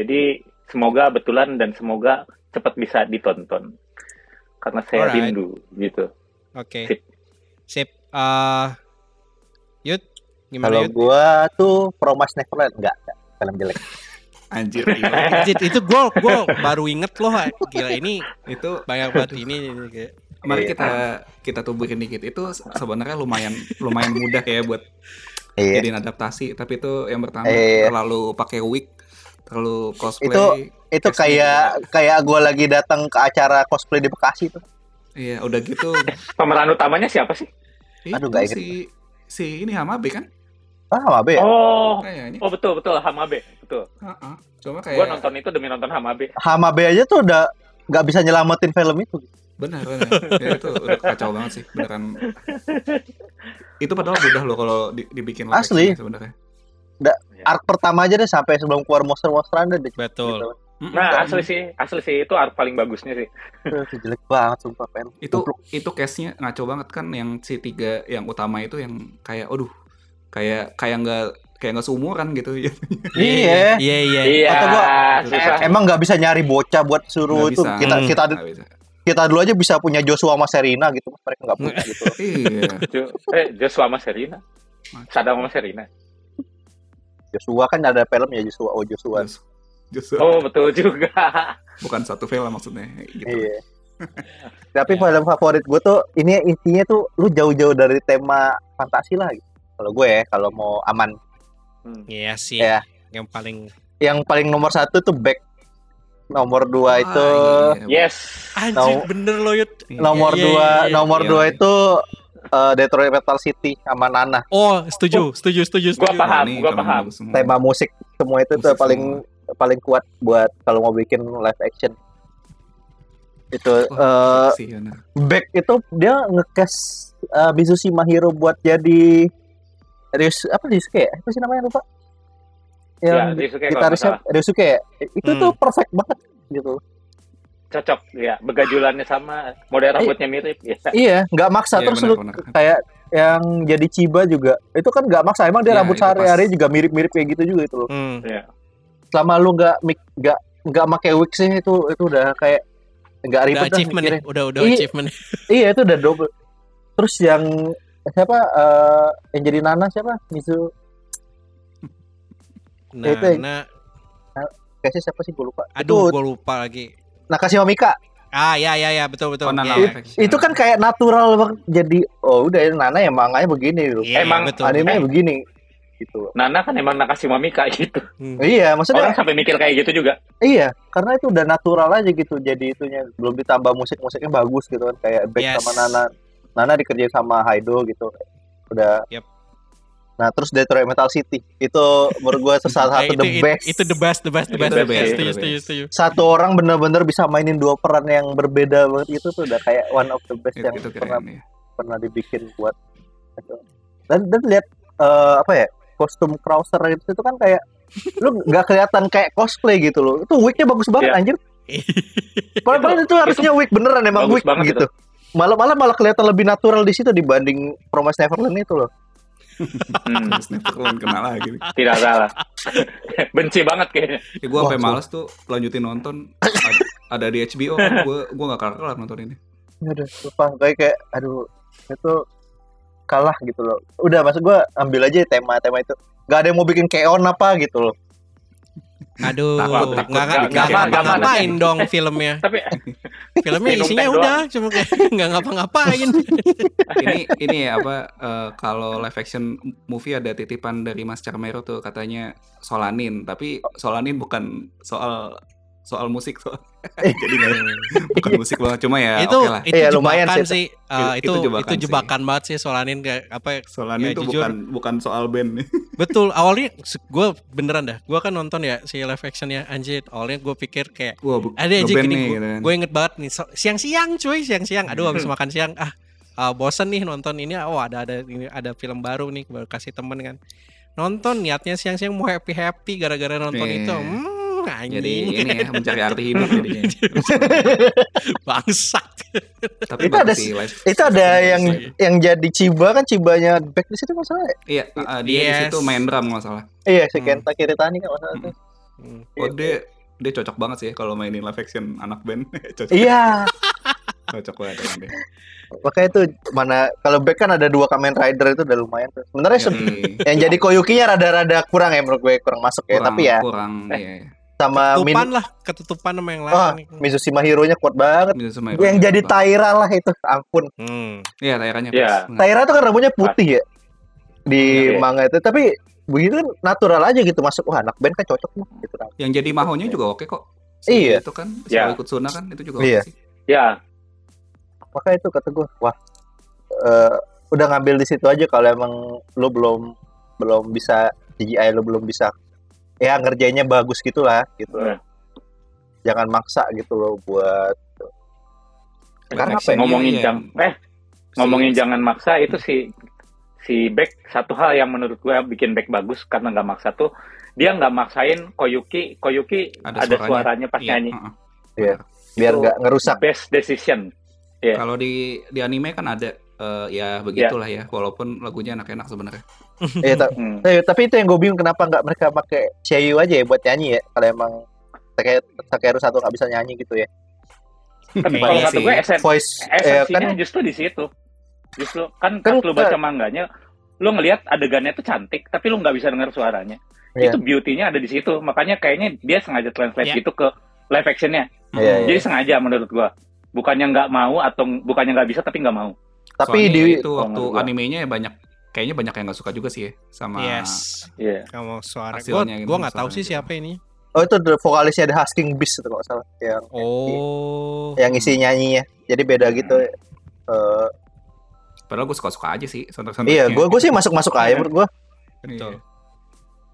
Jadi semoga betulan dan semoga cepat bisa ditonton. Karena saya Alright. rindu gitu. Oke. Sip. Sip. Eh Yud, gimana Kalau gua tuh Promise Neverland enggak, enggak. film jelek. Anjir. Anjir, itu gue gua baru inget loh gila ini itu banyak banget ini kayak mari Iya. kita kita tubuhin dikit itu sebenarnya lumayan lumayan mudah ya buat Iya. jadiin adaptasi tapi itu yang pertama Iya. terlalu pakai wig terlalu cosplay Itu- Itu SD kayak kayak gua lagi datang ke acara cosplay di Bekasi tuh. iya udah gitu Pemeran utamanya siapa sih? Aduh, itu nggak inget. si si ini Hamabe kan Ah, Mabe ya? Oh, kayaknya oh betul betul Hamabe, betul. Heeh. cuma Gua kayak nonton itu demi nonton Hamabe. Hamabe aja tuh udah nggak bisa nyelamatin film itu. Benar, benar. Ya, itu udah kacau banget sih, beneran. Itu padahal mudah loh kalau di- dibikin live Asli. sebenarnya. Arc pertama aja deh sampai sebelum keluar Monster Monster Hunter deh. Betul. Gitu. Nah, asli sih, asli sih itu art paling bagusnya sih. Itu jelek banget sumpah pen. itu itu case-nya ngaco banget kan yang si tiga yang utama itu yang kayak aduh kayak kayak nggak kayak nggak seumuran gitu ya Iya. Iya iya. Iya, Kata gua, susah. Eh, Emang nggak bisa nyari bocah buat suruh Nggak itu bisa. kita Hmm. kita bisa. kita dulu aja bisa punya Joshua sama Serena gitu mereka nggak punya gitu iya eh, Joshua sama Serena. Sadam sama Serena. Joshua kan ada filmnya Joshua oh Joshua Jos- Joshua. Oh, betul juga. bukan satu film maksudnya gitu iya tapi film favorit gue tuh ini intinya tuh lu jauh-jauh dari tema fantasi lah gitu. Kalau gue ya kalau mau aman Hmm. Iya sih. Iya. Yang paling yang paling nomor satu tuh back nomor dua Ah, itu iya. Yes. anjir Tahu. bener loh Yud. nomor Iya, dua iya, iya, nomor iya. dua itu eh, Detroit Metal City sama Nana Oh, setuju, setuju, setuju, Gua setuju. paham. Ini gua film paham. semua. tema musik semua itu tuh Musik paling paling kuat buat kalau mau bikin live action itu eh, sih, benar. back itu dia ngecast uh, Mizushi Mahiro buat jadi Ryus apa Ryusuke ya? Apa sih namanya lupa? Ya, Yang Ryusuke kalau nggak gitarisnya. Ryusuke ya? Itu Hmm. tuh perfect banget gitu. Cocok ya, begajulannya sama, model rambutnya mirip ya. Iya, nggak maksa Iya, terus benar, lu benar. kayak yang jadi Chiba juga. Itu kan nggak maksa, emang dia Iya, rambut sehari-hari juga mirip-mirip kayak gitu juga itu loh. Hmm. Selama lu nggak mik- nggak nggak pakai wig sih itu itu udah kayak nggak Udah ribet dah achievement ya, udah udah Iya. achievement. Iya itu udah double. Terus yang siapa eh, yang jadi Nana siapa? Mizu Nah, Itu yang- nah, kayaknya siapa sih gue lupa. aduh, itu gue lupa lagi. Nakashima Mika. Ah, ya, ya, ya, betul, betul. Oh, Nana Iya, live action. Itu kan kayak natural banget jadi oh udah Nana ya manganya begini loh. Iya, Emang betul. Animenya begini gitu. Nana kan emang Nakashima Mika gitu. Hmm. Iya, maksudnya Orang sampai mikir kayak gitu juga. iya, karena itu udah natural aja gitu jadi itunya belum ditambah musik-musiknya bagus gitu kan kayak Beck Yes. sama Nana. Nana dikerjain sama Haido gitu. Udah. Yep. Nah, terus Detroit Metal City itu menurut gue itu salah Eh, satu itu, the itu, best. itu the best, the best, the Itu best. the best, setuju, the setuju, best. setuju. Satu orang bener-bener bisa mainin dua peran yang berbeda banget itu tuh udah kayak one of the best Itu, yang itu pernah keren ya. pernah dibikin buat itu. dan dan lihat eh, apa ya kostum Krauser itu itu kan kayak lu nggak kelihatan kayak cosplay gitu loh itu wignya bagus banget Iya. anjir padahal padahal itu harusnya wig beneran emang wig gitu malah malah malah kelihatan lebih natural di situ dibanding Promise Neverland itu loh Hmm, Neverland kena lagi. tidak salah. Benci banget kayaknya. Ya gue sampai Wah, males tuh lanjutin nonton Ad- ada di HBO gue gue gak kelar nonton ini. udah lupa kayak kayak aduh itu kalah gitu loh udah maksud gua ambil aja tema-tema itu nggak ada yang mau bikin keon apa gitu loh Aduh, Takut, takut. nggak nggak Nggak, nggak nggak, nggak, ngapain dong filmnya. Tapi Filmnya Minum isinya udah, cuma kayak nggak ngapa-ngapain. ini ini ya apa eh, kalau live action movie ada titipan dari Mas Carmero tuh katanya Solanin tapi Solanin bukan soal soal musik soal jadi bukan musik banget cuma ya itu oke lah itu jebakan lumayan sih. sih. Uh, Itu itu jebakan itu sih. jebakan banget sih Solanin kayak apa ya, Solanin ya, tuh jujur. bukan bukan soal band nih betul awalnya gue beneran dah gue kan nonton ya si live actionnya anjir awalnya gue pikir kayak wah ada aja gini gue, gitu kan. inget banget nih so- siang-siang cuy siang-siang aduh habis makan siang ah ah, bosen nih nonton ini oh ada ada ini ada film baru nih baru kasih temen kan nonton niatnya siang-siang mau happy happy gara-gara nonton Iya. itu hmm, anjing jadi ini ya mencari arti hidup jadinya. Bangsat. Tapi Itu ada live itu ada yang sih. yang jadi ciba kan cibanya back di situ masalah iya uh, dia di Yes. situ main drum nggak salah. Iya si Hmm. Kenta Kiritani kan masalah itu Hmm. oh dia dia cocok banget sih kalau mainin live action anak band. Cocok. Iya. Cocok banget emang dia. Makanya itu mana kalau back kan ada dua Kamen Rider itu udah lumayan tuh. Sebenarnya se- Yoi. yang jadi Koyuki-nya rada-rada kurang ya menurut gue kurang masuk ya kurang tapi ya. kurang iya sama Min ketutupan lah ketutupan sama yang lain oh, nih. Mizushi Mahiro-nya kuat banget Bisa semua yang jadi Taira lah itu ampun Hmm. Iya, daerahnya Iya. pas. Taira tuh kan rambutnya putih ya di Iya. manga itu tapi begitu kan natural aja gitu masuk wah anak band kan cocok nih gitu kan Yang jadi mahonya juga oke kok. Iya. Itu kan, si Iya. ikut Suna kan itu juga Iya. oke sih. ya makanya itu kata gue wah eh, udah ngambil di situ aja kalau emang lo belum belum bisa CGI lo belum bisa ya ngerjainnya bagus gitulah gitu Iya. jangan maksa gitu loh buat Karena Perfection, ngomongin iya. jang eh ngomongin jangan maksa itu si si back satu hal yang menurut gue bikin back bagus karena nggak maksa tuh dia nggak maksain Koyuki Koyuki Ada ada, suaranya. suaranya pas Iya. nyanyi. Iya. biar nggak ngerusak best decision Iya. Kalau di di anime kan ada eh, ya begitulah ya, walaupun lagunya enak-enak sebenarnya. Iya, ta- Hmm. eh, tapi itu yang gue bingung kenapa nggak mereka pakai Xiaoyu aja ya buat nyanyi ya kalau emang Take- Takeru satu nggak bisa nyanyi gitu ya. Tapi kalau kata gue esen voice eh, esensinya kan justru di situ. Justru kan Kan lu baca manganya lu ngelihat adegannya tuh cantik tapi lu nggak bisa dengar suaranya. Iya. itu beauty-nya ada di situ makanya kayaknya dia sengaja translate Iya. gitu ke live actionnya. Iya, iya. jadi sengaja menurut gua. Bukannya nggak mau atau bukannya nggak bisa tapi nggak mau. Tapi Soalnya di itu waktu animenya ya banyak kayaknya banyak yang nggak suka juga sih ya sama Yes. Iya. Kamu suara. Gue Hasilnya gitu, gua nggak tahu sih gitu. siapa ini. oh itu the vokalisnya ada Husking Beast itu kalau salah yang Oh. yang isi nyanyinya jadi beda gitu Eh, Padahal gue suka-suka aja sih sontak iya gue gue sih masuk masuk aja menurut gue Betul.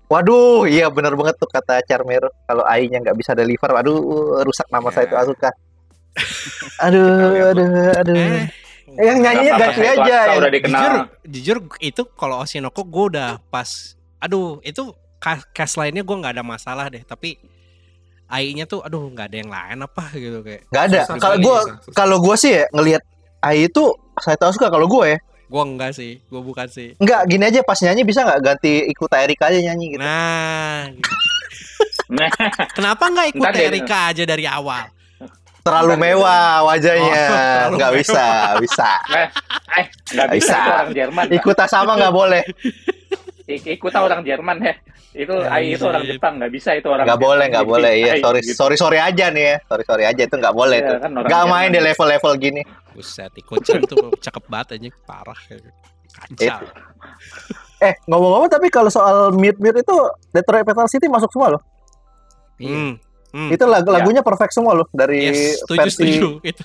waduh iya benar banget tuh kata Charmer kalau AI-nya nggak bisa deliver waduh rusak nama Ya. saya itu Asuka aduh aduh aduh Eh, yang nyanyinya apa-apa, aja yang- udah dikenal jujur, jujur itu kalau Oshinoko gue udah pas. Aduh, itu ca- cast lainnya gue nggak ada masalah deh. Tapi AI-nya tuh, aduh nggak ada yang lain apa gitu kayak. nggak ada kalau sekali, gue kalau gue sih ya ngelihat AI itu saya tahu suka kalau gue ya Gue enggak sih, gue bukan sih. nggak gini aja pas nyanyi bisa nggak ganti ikut Erika aja nyanyi gitu Nah, Nah, kenapa nggak ikut Erika aja dari awal? Terlalu mewah wajahnya. Oh, nggak bisa bisa. Eh nggak bisa, Bisa. orang Jerman ikut sama nggak boleh. Ik- ikut orang Jerman ya itu Ya, AI itu bisa, orang iya. Jepang nggak bisa itu orang nggak boleh nggak boleh. Iya sorry gitu. sorry sorry aja nih ya. Sorry sorry aja itu nggak boleh Iya, tuh. kan nggak main di level-level gini. Buset, Iko-chan tuh cakep banget aja, parah. Kacau. eh ngomong-ngomong tapi kalau soal mute mute itu Detroit Metal City masuk semua loh. Iya. Hmm. Hmm. itu lagu lagunya perfect semua loh dari Yes, setuju, versi setuju. Itu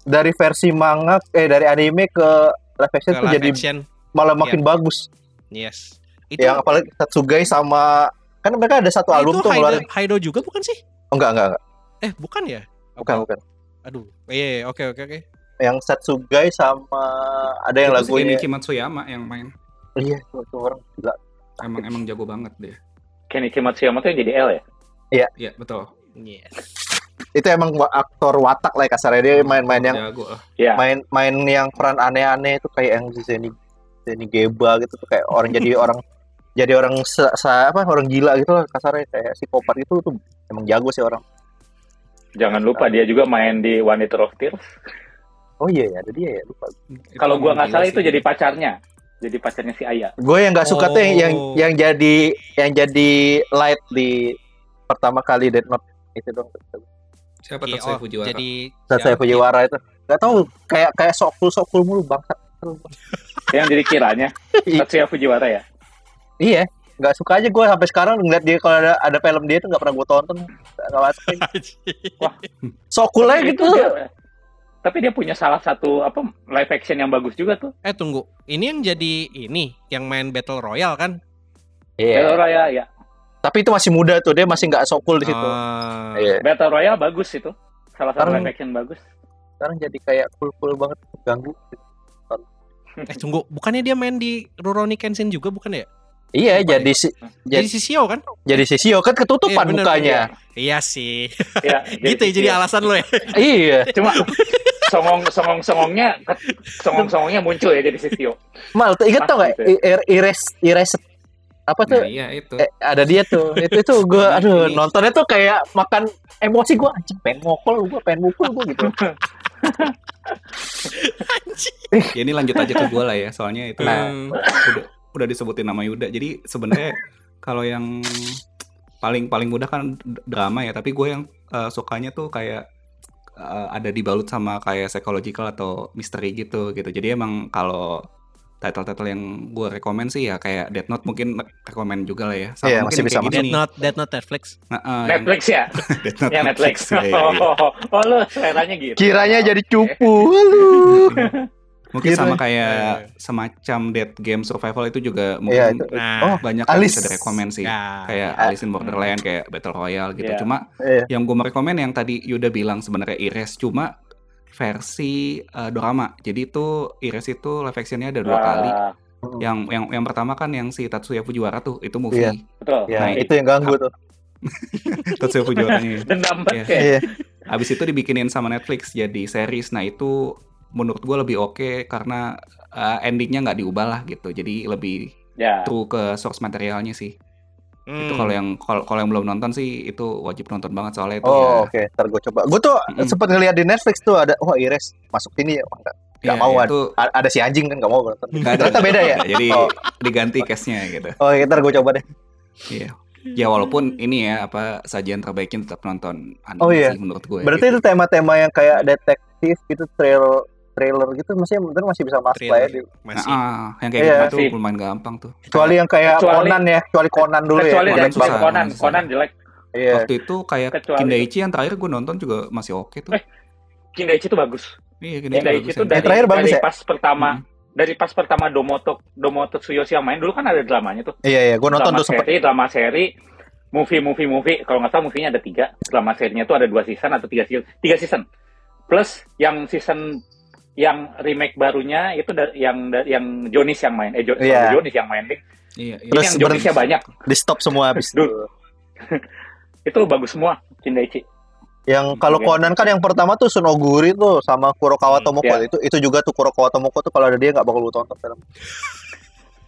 dari versi manga eh dari anime ke live action ke tuh live jadi action. malah makin bagus Yes. Itu, yang apalagi Tatsugai sama kan mereka ada satu eh, album itu tuh Haido, ngeluarin Haido juga bukan sih? oh, enggak enggak enggak Eh, bukan ya? bukan bukan Aduh. Iya, iya, oke oke oke. yang Satsugai sama ada yang Itu si lagunya Kenichi Matsuyama yang main. iya itu, orang gila Emang emang jago banget dia. Kenichi Matsuyama tuh yang jadi L ya Iya betul. Yes. itu emang aktor watak lah ya kasarnya. Dia main-main yang ya main main yang peran aneh-aneh itu kayak yang Zeni Zeni Geba gitu tuh kayak orang jadi orang jadi orang se, se- apa orang gila gitu lah kasarnya. Kayak psikopat itu tuh emang jago sih orang. Jangan lupa dia juga main di One Liter of Tears. Oh iya ya ada dia ya lupa. Kalau gua nggak salah sih. itu jadi pacarnya. Jadi pacarnya si Aya. Gue yang nggak suka tuh yang, yang Oh. yang jadi yang jadi light di pertama kali Death Note itu dong siapa Iya, Tatsuya oh, Fujiwara. jadi saya? Fujiwara itu. Nggak tahu kayak kayak sokul sokul mulu bangsat yang jadi kiranya. Tatsuya Fujiwara ya? Iya nggak suka aja gue sampai sekarang ngeliat dia kalau ada ada film dia tuh nggak pernah gue tonton. Nggak masuk sokulnya Tapi gitu. itu dia- tapi dia punya salah satu apa live action yang bagus juga tuh. Eh tunggu, ini yang jadi ini yang main Battle Royale kan? iya. Battle Royale ya tapi itu masih muda tuh dia masih nggak sokul di situ. Ah, iya. Battle Royale bagus itu. Salah satu live action bagus. Sekarang jadi kayak cool cool banget ganggu. Eh tunggu, bukannya dia main di Rurouni Kenshin juga bukan ya? iya Lupa jadi si Jadi jadi si Shio kan? jadi si Shio kan ketutupan Iya, bener, mukanya. Iya. Sih. ya gitu ya jadi alasan lo ya. iya. Cuma songong songong songongnya songong songongnya muncul ya jadi si Tio mal inget tau nggak Pas gitu I- Ir- ires ires apa tuh Nah, iya itu. eh, ada dia tuh itu itu gue Nah, aduh ini- nontonnya tuh kayak makan emosi gue anjing pengen ngokol gue pengen mukul gue gitu Ya, ini lanjut aja ke gue lah ya, soalnya itu Hmm. udah udah disebutin nama Yuda. Jadi sebenarnya kalau yang paling paling mudah kan drama ya, tapi gue yang eh, sukanya tuh kayak eh, ada dibalut sama kayak psychological atau misteri gitu gitu. Jadi emang kalau title-title yang gue rekomend sih ya kayak Death Note mungkin rekomend juga lah ya. Iya, mungkin masih yang bisa Dead nih. Note, Dead Note Netflix. Nah, yang Netflix ya Death Note yang Netflix Iya, iya, iya. oh, oh lu seleranya gitu kiranya jadi cupu Halo. Mungkin Kira- sama kayak semacam Dead Game Survival itu juga Iya, mungkin itu. Nah, Oh, banyak yang Alice. bisa direkomend sih. ya. Kayak Ah. Alice in Borderland, kayak Battle Royale gitu. Iya. Cuma Iya. yang gue merekomen yang tadi Yuda bilang sebenarnya Ires cuma versi eh, dorama. Jadi itu Iris itu live actionnya ada dua kali. Ah, Yang yang yang pertama kan yang si Tatsuya Fujiwara tuh itu movie. Iya. betul. Ya, Nah, itu yang ganggu tuh. Tatsuya Fujiwara Dendam banget Iya. Iya. Habis itu dibikinin sama Netflix jadi series. Nah itu menurut gue lebih oke karena eh, endingnya nggak diubah lah gitu. Jadi lebih Ya. true ke source materialnya sih. Itu Hmm. kalau yang kalau yang belum nonton sih itu wajib nonton banget soalnya itu Oh, ya. oke. Ntar gue coba. Gue tuh Mm-mm. sempet ngeliat di Netflix tuh ada, wah Ires masuk sini ya. Wah, nggak nggak Iya, mau kan. itu A- Ada si anjing kan nggak mau nonton. ada. Ternyata beda ya? Jadi Oh. diganti case-nya gitu. Oh, iya, ntar gue coba deh. Iya. Ya walaupun ini ya apa sajian terbaiknya tetap nonton anime Oh, iya. menurut gue. Berarti gitu. itu tema-tema yang kayak detektif gitu, trail trailer gitu masih mungkin masih bisa masuk lah ya. Di- masih Ah, yang kayak Iya. gitu tuh lumayan gampang tuh. Kecuali yang kayak Kecuali- Conan ya, kecuali Conan dulu Kecuali ya. Conan dari susah, Conan, Conan Conan, jelek. Iya. Waktu itu kayak Kecuali- Kindaichi yang terakhir gue nonton juga masih oke tuh. Eh, Kindaichi itu bagus. Iya, Kindaichi Kindaichi bagus itu ya. dari, terakhir bagus dari ya? pas pertama Mm. dari pas pertama Domoto Domoto Tsuyoshi yang main dulu kan ada dramanya tuh. Iya, iya, gue nonton drama tuh seri, drama seri, movie, movie, movie. Kalau nggak salah movie-nya ada tiga. Drama serinya tuh ada dua season atau tiga season. Tiga season. Plus yang season yang remake barunya itu da- yang da- yang Jonis yang main. Eh, Jo- Iya. Jonis yang main. Ini Iya, iya. Terus yang Jonisnya banyak. Di stop semua habis itu. Duh. Itu bagus semua. Kindaichi. Yang kalau. Conan kan yang pertama tuh Sunoguri tuh sama Kurokawa Hmm, Tomoko. iya. Itu itu juga tuh Kurokawa Tomoko tuh kalau ada dia nggak bakal lu tonton film.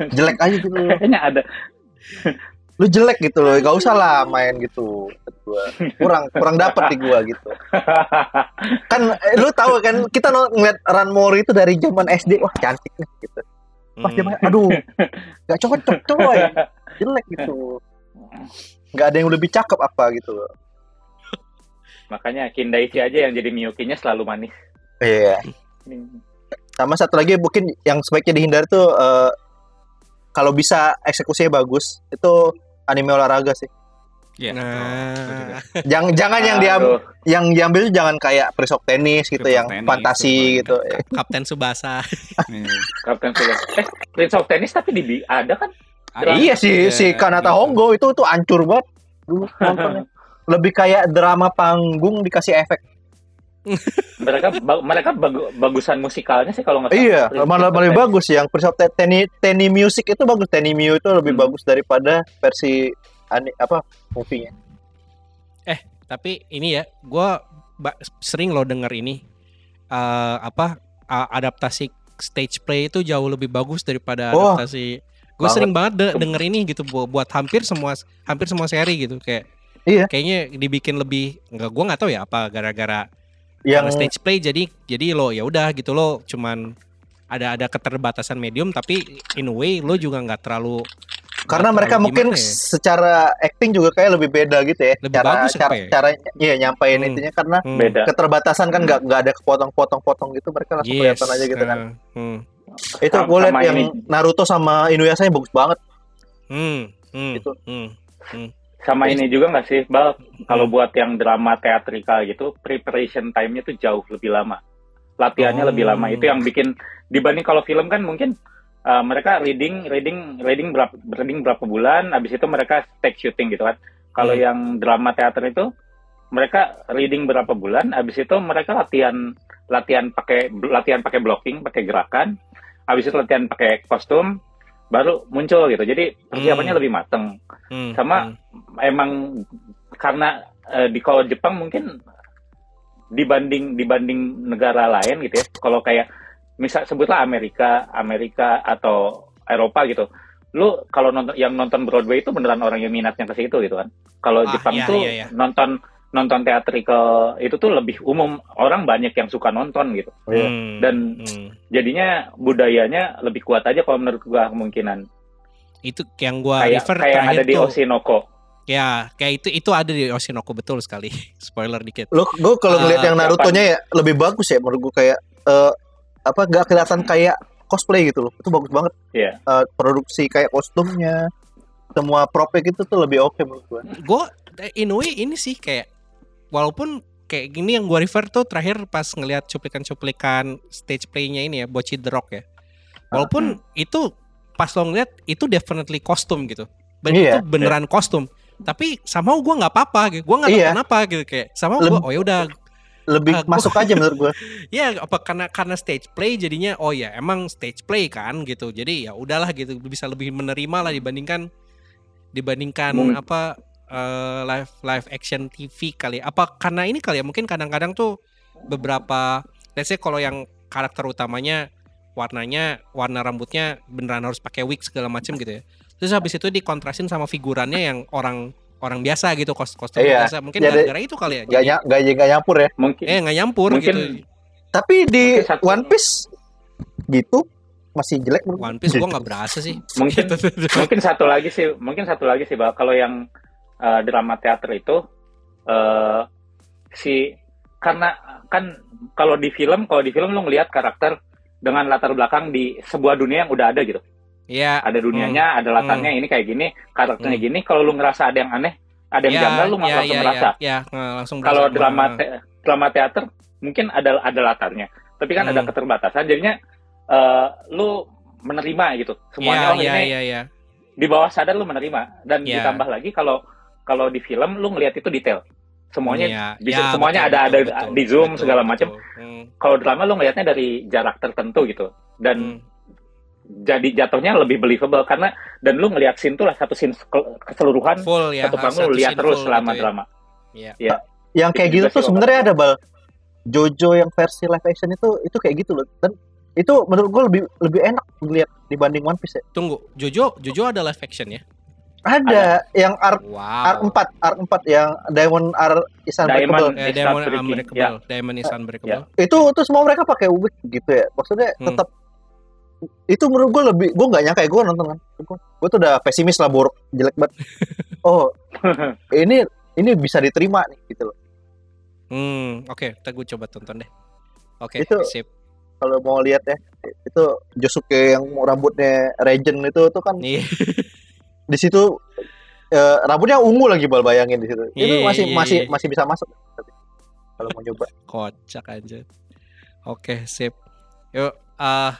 Jelek aja gitu. Kayaknya ada. Lu jelek gitu loh. Gak usah lah main gitu. Gua. Kurang kurang dapet di gua gitu. Kan eh, lu tahu kan kita ngeliat Ranmori itu dari zaman SD. Wah, cantik nih gitu. Pas Hmm. zaman aduh. Gak cocok coy. Jelek gitu. Gak ada yang lebih cakep apa gitu loh. Makanya Kindaichi aja yang jadi Miyuki-nya selalu manis. Iya. Sama satu lagi mungkin yang sebaiknya dihindari tuh eh, kalau bisa eksekusinya bagus itu anime olahraga sih. Iya, Nah. Jangan jangan yang diambil Aduh. yang diambil jangan kayak Prince of Tennis gitu Prince of yang Tennis, fantasi itu gitu. Kapten Subasa. Iya. Kapten Sulu. Eh, Prince of Tennis tapi di ada kan? Ada- iya sih Iya, si Kanata gitu. Hongo itu tuh hancur banget. Dulu nontonnya. Lebih kayak drama panggung dikasih efek. Mereka ba- mereka bagu- bagusan musikalnya sih kalau nggak salah. Iya, malah Tennis. bagus yang Prince of Ten- Tenny Tenny Music itu bagus. Tenny Mew itu lebih Hmm. bagus daripada versi ani, apa movie-nya. Tapi ini ya, gue sering lo denger ini eh, apa a- adaptasi stage play itu jauh lebih bagus daripada Oh, adaptasi. Gue sering banget de- denger ini gitu bu- buat hampir semua hampir semua seri gitu kayak. Iya. Kayaknya dibikin lebih nggak gue nggak tahu ya apa gara-gara Yang karena stage play jadi jadi lo ya udah gitu lo cuman ada ada keterbatasan medium tapi in a way lo juga nggak terlalu karena nggak mereka terlalu mungkin ya. secara acting juga kayak lebih beda gitu ya. Lebih cara bagus cara ya? cara iya nyampein Hmm. intinya karena Hmm. Beda. keterbatasan kan nggak nggak ada kepotong-potong-potong gitu mereka langsung Yes. kelihatan aja gitu kan. eh, hmm. Itu gue liat sama yang ini. Naruto sama Inuyasha bagus banget. Hmm. Hmm. Gitu. Hmm. Sama ini juga nggak sih, Bal? Kalau Hmm. buat yang drama teatrikal gitu, preparation time-nya tuh jauh lebih lama. Latihannya Oh. lebih lama. Itu yang bikin dibanding kalau film kan mungkin uh, mereka reading, reading, reading berapa, reading berapa bulan, habis itu mereka take shooting gitu kan. Kalau Hmm. yang drama teater itu mereka reading berapa bulan, habis itu mereka latihan latihan pakai latihan pakai blocking, pakai gerakan, habis itu latihan pakai kostum, baru muncul gitu. Jadi persiapannya Hmm. lebih mateng Hmm. Sama- Hmm. emang karena eh, di kalau Jepang mungkin dibanding dibanding negara lain gitu ya kalau kayak misal sebutlah Amerika Amerika atau Eropa gitu lu kalau nonton yang nonton Broadway itu beneran orang yang minatnya ke situ gitu kan kalau Ah, Jepang iya, tuh iya, iya. nonton nonton teatrikal itu tuh lebih umum orang banyak yang suka nonton gitu Hmm. Dan- Hmm. jadinya budayanya lebih kuat aja kalau menurut gua kemungkinan itu yang gua kayak refer kayak terakhir ada di tuh Oshinoko ya kayak itu itu ada di Oshinoko betul sekali spoiler dikit Lo gue kalau Ah, ngeliat yang siapa? Naruto-nya ya lebih bagus ya menurut gue kayak eh, apa gak kelihatan kayak cosplay gitu loh. Itu bagus banget. Iya. Eh, produksi kayak kostumnya semua propnya gitu tuh lebih oke menurut gue. gue in a way ini sih kayak walaupun kayak gini yang gue refer tuh terakhir pas ngelihat cuplikan-cuplikan stage play-nya ini ya Bochi The Rock ya walaupun itu pas lo ngeliat itu definitely kostum gitu dan Iya. itu beneran kostum tapi sama gue nggak apa-apa gitu gue nggak tahu Iya. kenapa gitu kayak sama gue oh ya udah lebih Aku- masuk aja menurut gue. Ya apa karena karena stage play jadinya oh ya emang stage play kan gitu. Jadi ya udahlah gitu bisa lebih menerima lah dibandingkan dibandingkan apa eh, live live action TV kali. Apa karena ini kali ya mungkin kadang-kadang tuh beberapa let's say kalau yang karakter utamanya warnanya warna rambutnya beneran harus pakai wig segala macam gitu ya. Terus habis itu dikontrasin sama figurannya yang orang orang biasa gitu kos kostum Iya. biasa. Mungkin Jadi- gara-gara itu kali ya. Gak, Jadi, ny- gak, gak nyampur ya. Mungkin eh nggak nyampur Mungkin- gitu. Tapi di Mungkin satu- One Piece gitu masih jelek One Piece Gitu. gua nggak berasa sih. Mungkin- mungkin satu lagi sih mungkin satu lagi sih kalau yang eh, drama teater itu eh si karena kan kalau di film kalau di film lu ngelihat karakter dengan latar belakang di sebuah dunia yang udah ada gitu Iya. ada dunianya ada latarnya ini kayak gini karakternya Hmm. gini kalau lu ngerasa ada yang aneh ada yang janggal lu ya, langsung ya, merasa Ya, ya, nge- langsung kalau berasa. drama te- drama teater mungkin ada ada latarnya tapi kan ada Hmm. keterbatasan jadinya eh, lu menerima gitu semuanya Iya, oh iya, ini iya, iya. di bawah sadar lu menerima dan Iya. ditambah lagi kalau kalau di film lu ngelihat itu detail semuanya Iya, bisa ya, semuanya betul, ada betul, ada betul, di zoom betul, segala macam Hmm, kalau drama lu ngelihatnya dari jarak tertentu gitu dan hmm. jadi jatuhnya lebih believable karena dan lu ngelihat scene tuh lah satu scene ke- keseluruhan full ya. satu panggung lu lihat terus selama gitu ya. drama Iya. Yang kayak Itu gitu tuh sebenarnya ada bal. Jojo yang versi live action itu itu kayak gitu loh. Dan itu menurut gue lebih lebih enak dilihat dibanding One Piece ya. Tunggu, Jojo, Jojo ada live action ya? Ada yang arc Wow. arc 4, arc 4 yang Diamond R is Unbreakable. Diamond. Eh, It's Diamond not breaking, Unbreakable. Diamond is Unbreakable. Itu itu semua mereka pakai wig gitu ya. Maksudnya Hmm. tetap itu menurut gue lebih gue nggak nyangka ya gue nonton kan gue tuh udah pesimis lah buruk jelek banget oh ini ini bisa diterima nih gitu loh Hmm, oke, kita gue coba tonton deh. Oke, Itu- sip. kalau mau lihat ya itu Josuke yang rambutnya Regen itu tuh kan Nih, di situ eh, rambutnya ungu lagi bal bayangin di situ itu Iya, masih iya, masih iya. masih bisa masuk kalau mau coba kocak aja. Oke, sip. Yuk, ah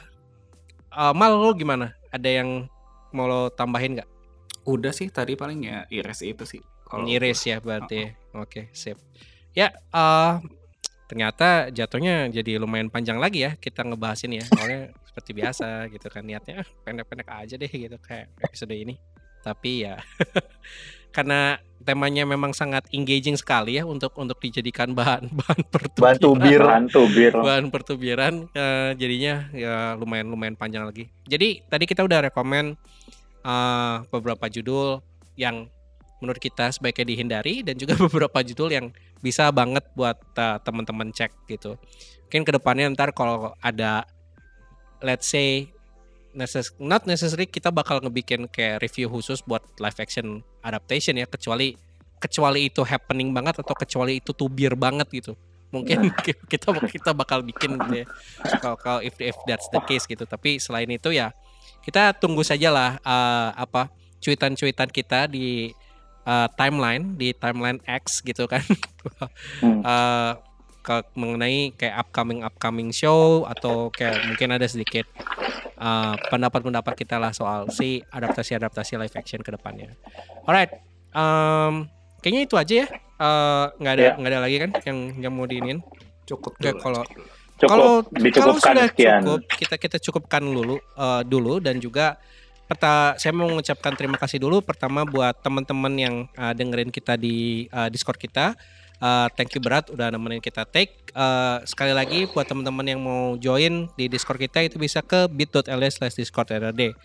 ah, Mal lu gimana? Ada yang mau lo tambahin nggak? Udah sih tadi paling ya iris itu sih. Kalau Iris ya berarti. Oke, sip. Ya, eh ternyata jatuhnya jadi lumayan panjang lagi ya kita ngebahas ini ya. Soalnya seperti biasa gitu kan niatnya ah, pendek-pendek aja deh gitu kayak episode ini. Tapi ya karena temanya memang sangat engaging sekali ya untuk untuk dijadikan bahan bahan pertubiran. bantu bir bantu bir bahan pertubiran eh, jadinya ya lumayan lumayan panjang lagi. Jadi tadi kita udah rekomen eh, beberapa judul yang menurut kita sebaiknya dihindari dan juga beberapa judul yang bisa banget buat eh, teman-teman cek gitu. Mungkin ke depannya ntar kalau ada let's say necess- not necessary kita bakal ngebikin kayak review khusus buat live action adaptation ya kecuali kecuali itu happening banget atau kecuali itu tubir banget gitu. Mungkin kita kita bakal bikin gitu ya. Kalau kalau if if that's the case gitu. Tapi selain itu ya kita tunggu saja lah eh, apa cuitan-cuitan kita di eh, timeline di timeline X gitu kan. Hmm. Eh, ke- mengenai kayak upcoming upcoming show atau kayak mungkin ada sedikit eh, pendapat-pendapat kita lah soal si adaptasi-adaptasi live action ke depannya. Alright, em, kayaknya itu aja ya. Eh, nggak ada Ya. nggak ada lagi kan yang yang mau diinin. cukup Ya, dulu. kalau kalau kalau dicukupkan sudah sekian cukup, kita kita cukupkan dulu eh, dulu dan juga perta saya mau mengucapkan terima kasih dulu pertama buat teman-teman yang eh, dengerin kita di eh, Discord kita. Eh, thank you berat udah nemenin kita take. Eh, sekali lagi buat teman-teman yang mau join di Discord kita itu bisa ke bit.ly slash discord RRD.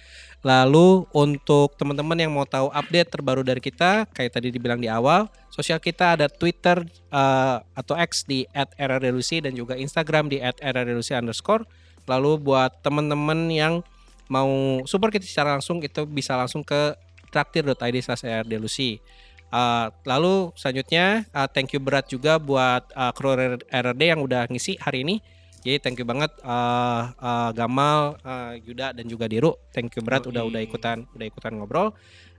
Lalu untuk teman-teman yang mau tahu update terbaru dari kita, kayak tadi dibilang di awal, sosial kita ada Twitter eh, atau X di @rrdelusi dan juga Instagram di @rrdelusi underscore. Lalu buat teman-teman yang mau support kita secara langsung itu bisa langsung ke traktir.id slash rrdelusi. Uh, lalu selanjutnya uh, thank you berat juga buat uh, kru RRD yang udah ngisi hari ini. Jadi thank you banget uh, uh, Gamal, uh, Yuda dan juga Diru. Thank you berat udah Yoi. udah ikutan udah ikutan ngobrol.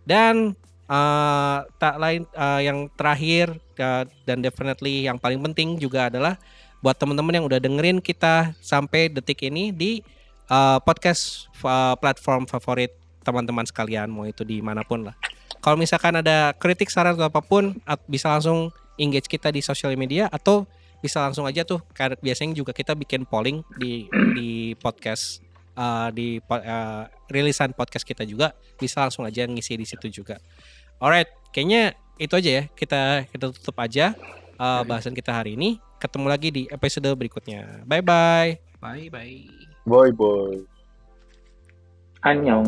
Dan uh, tak lain uh, yang terakhir uh, dan definitely yang paling penting juga adalah buat teman-teman yang udah dengerin kita sampai detik ini di uh, podcast uh, platform favorit teman-teman sekalian mau itu di mana pun lah. Kalau misalkan ada kritik saran atau apa pun bisa langsung engage kita di sosial media atau bisa langsung aja tuh karena biasanya juga kita bikin polling di di podcast uh, di uh, rilisan podcast kita juga bisa langsung aja ngisi di situ juga. Alright, kayaknya itu aja ya. Kita kita tutup aja uh, bahasan kita hari ini. Ketemu lagi di episode berikutnya. Bye bye. Bye bye. Boy boy. Annyeong.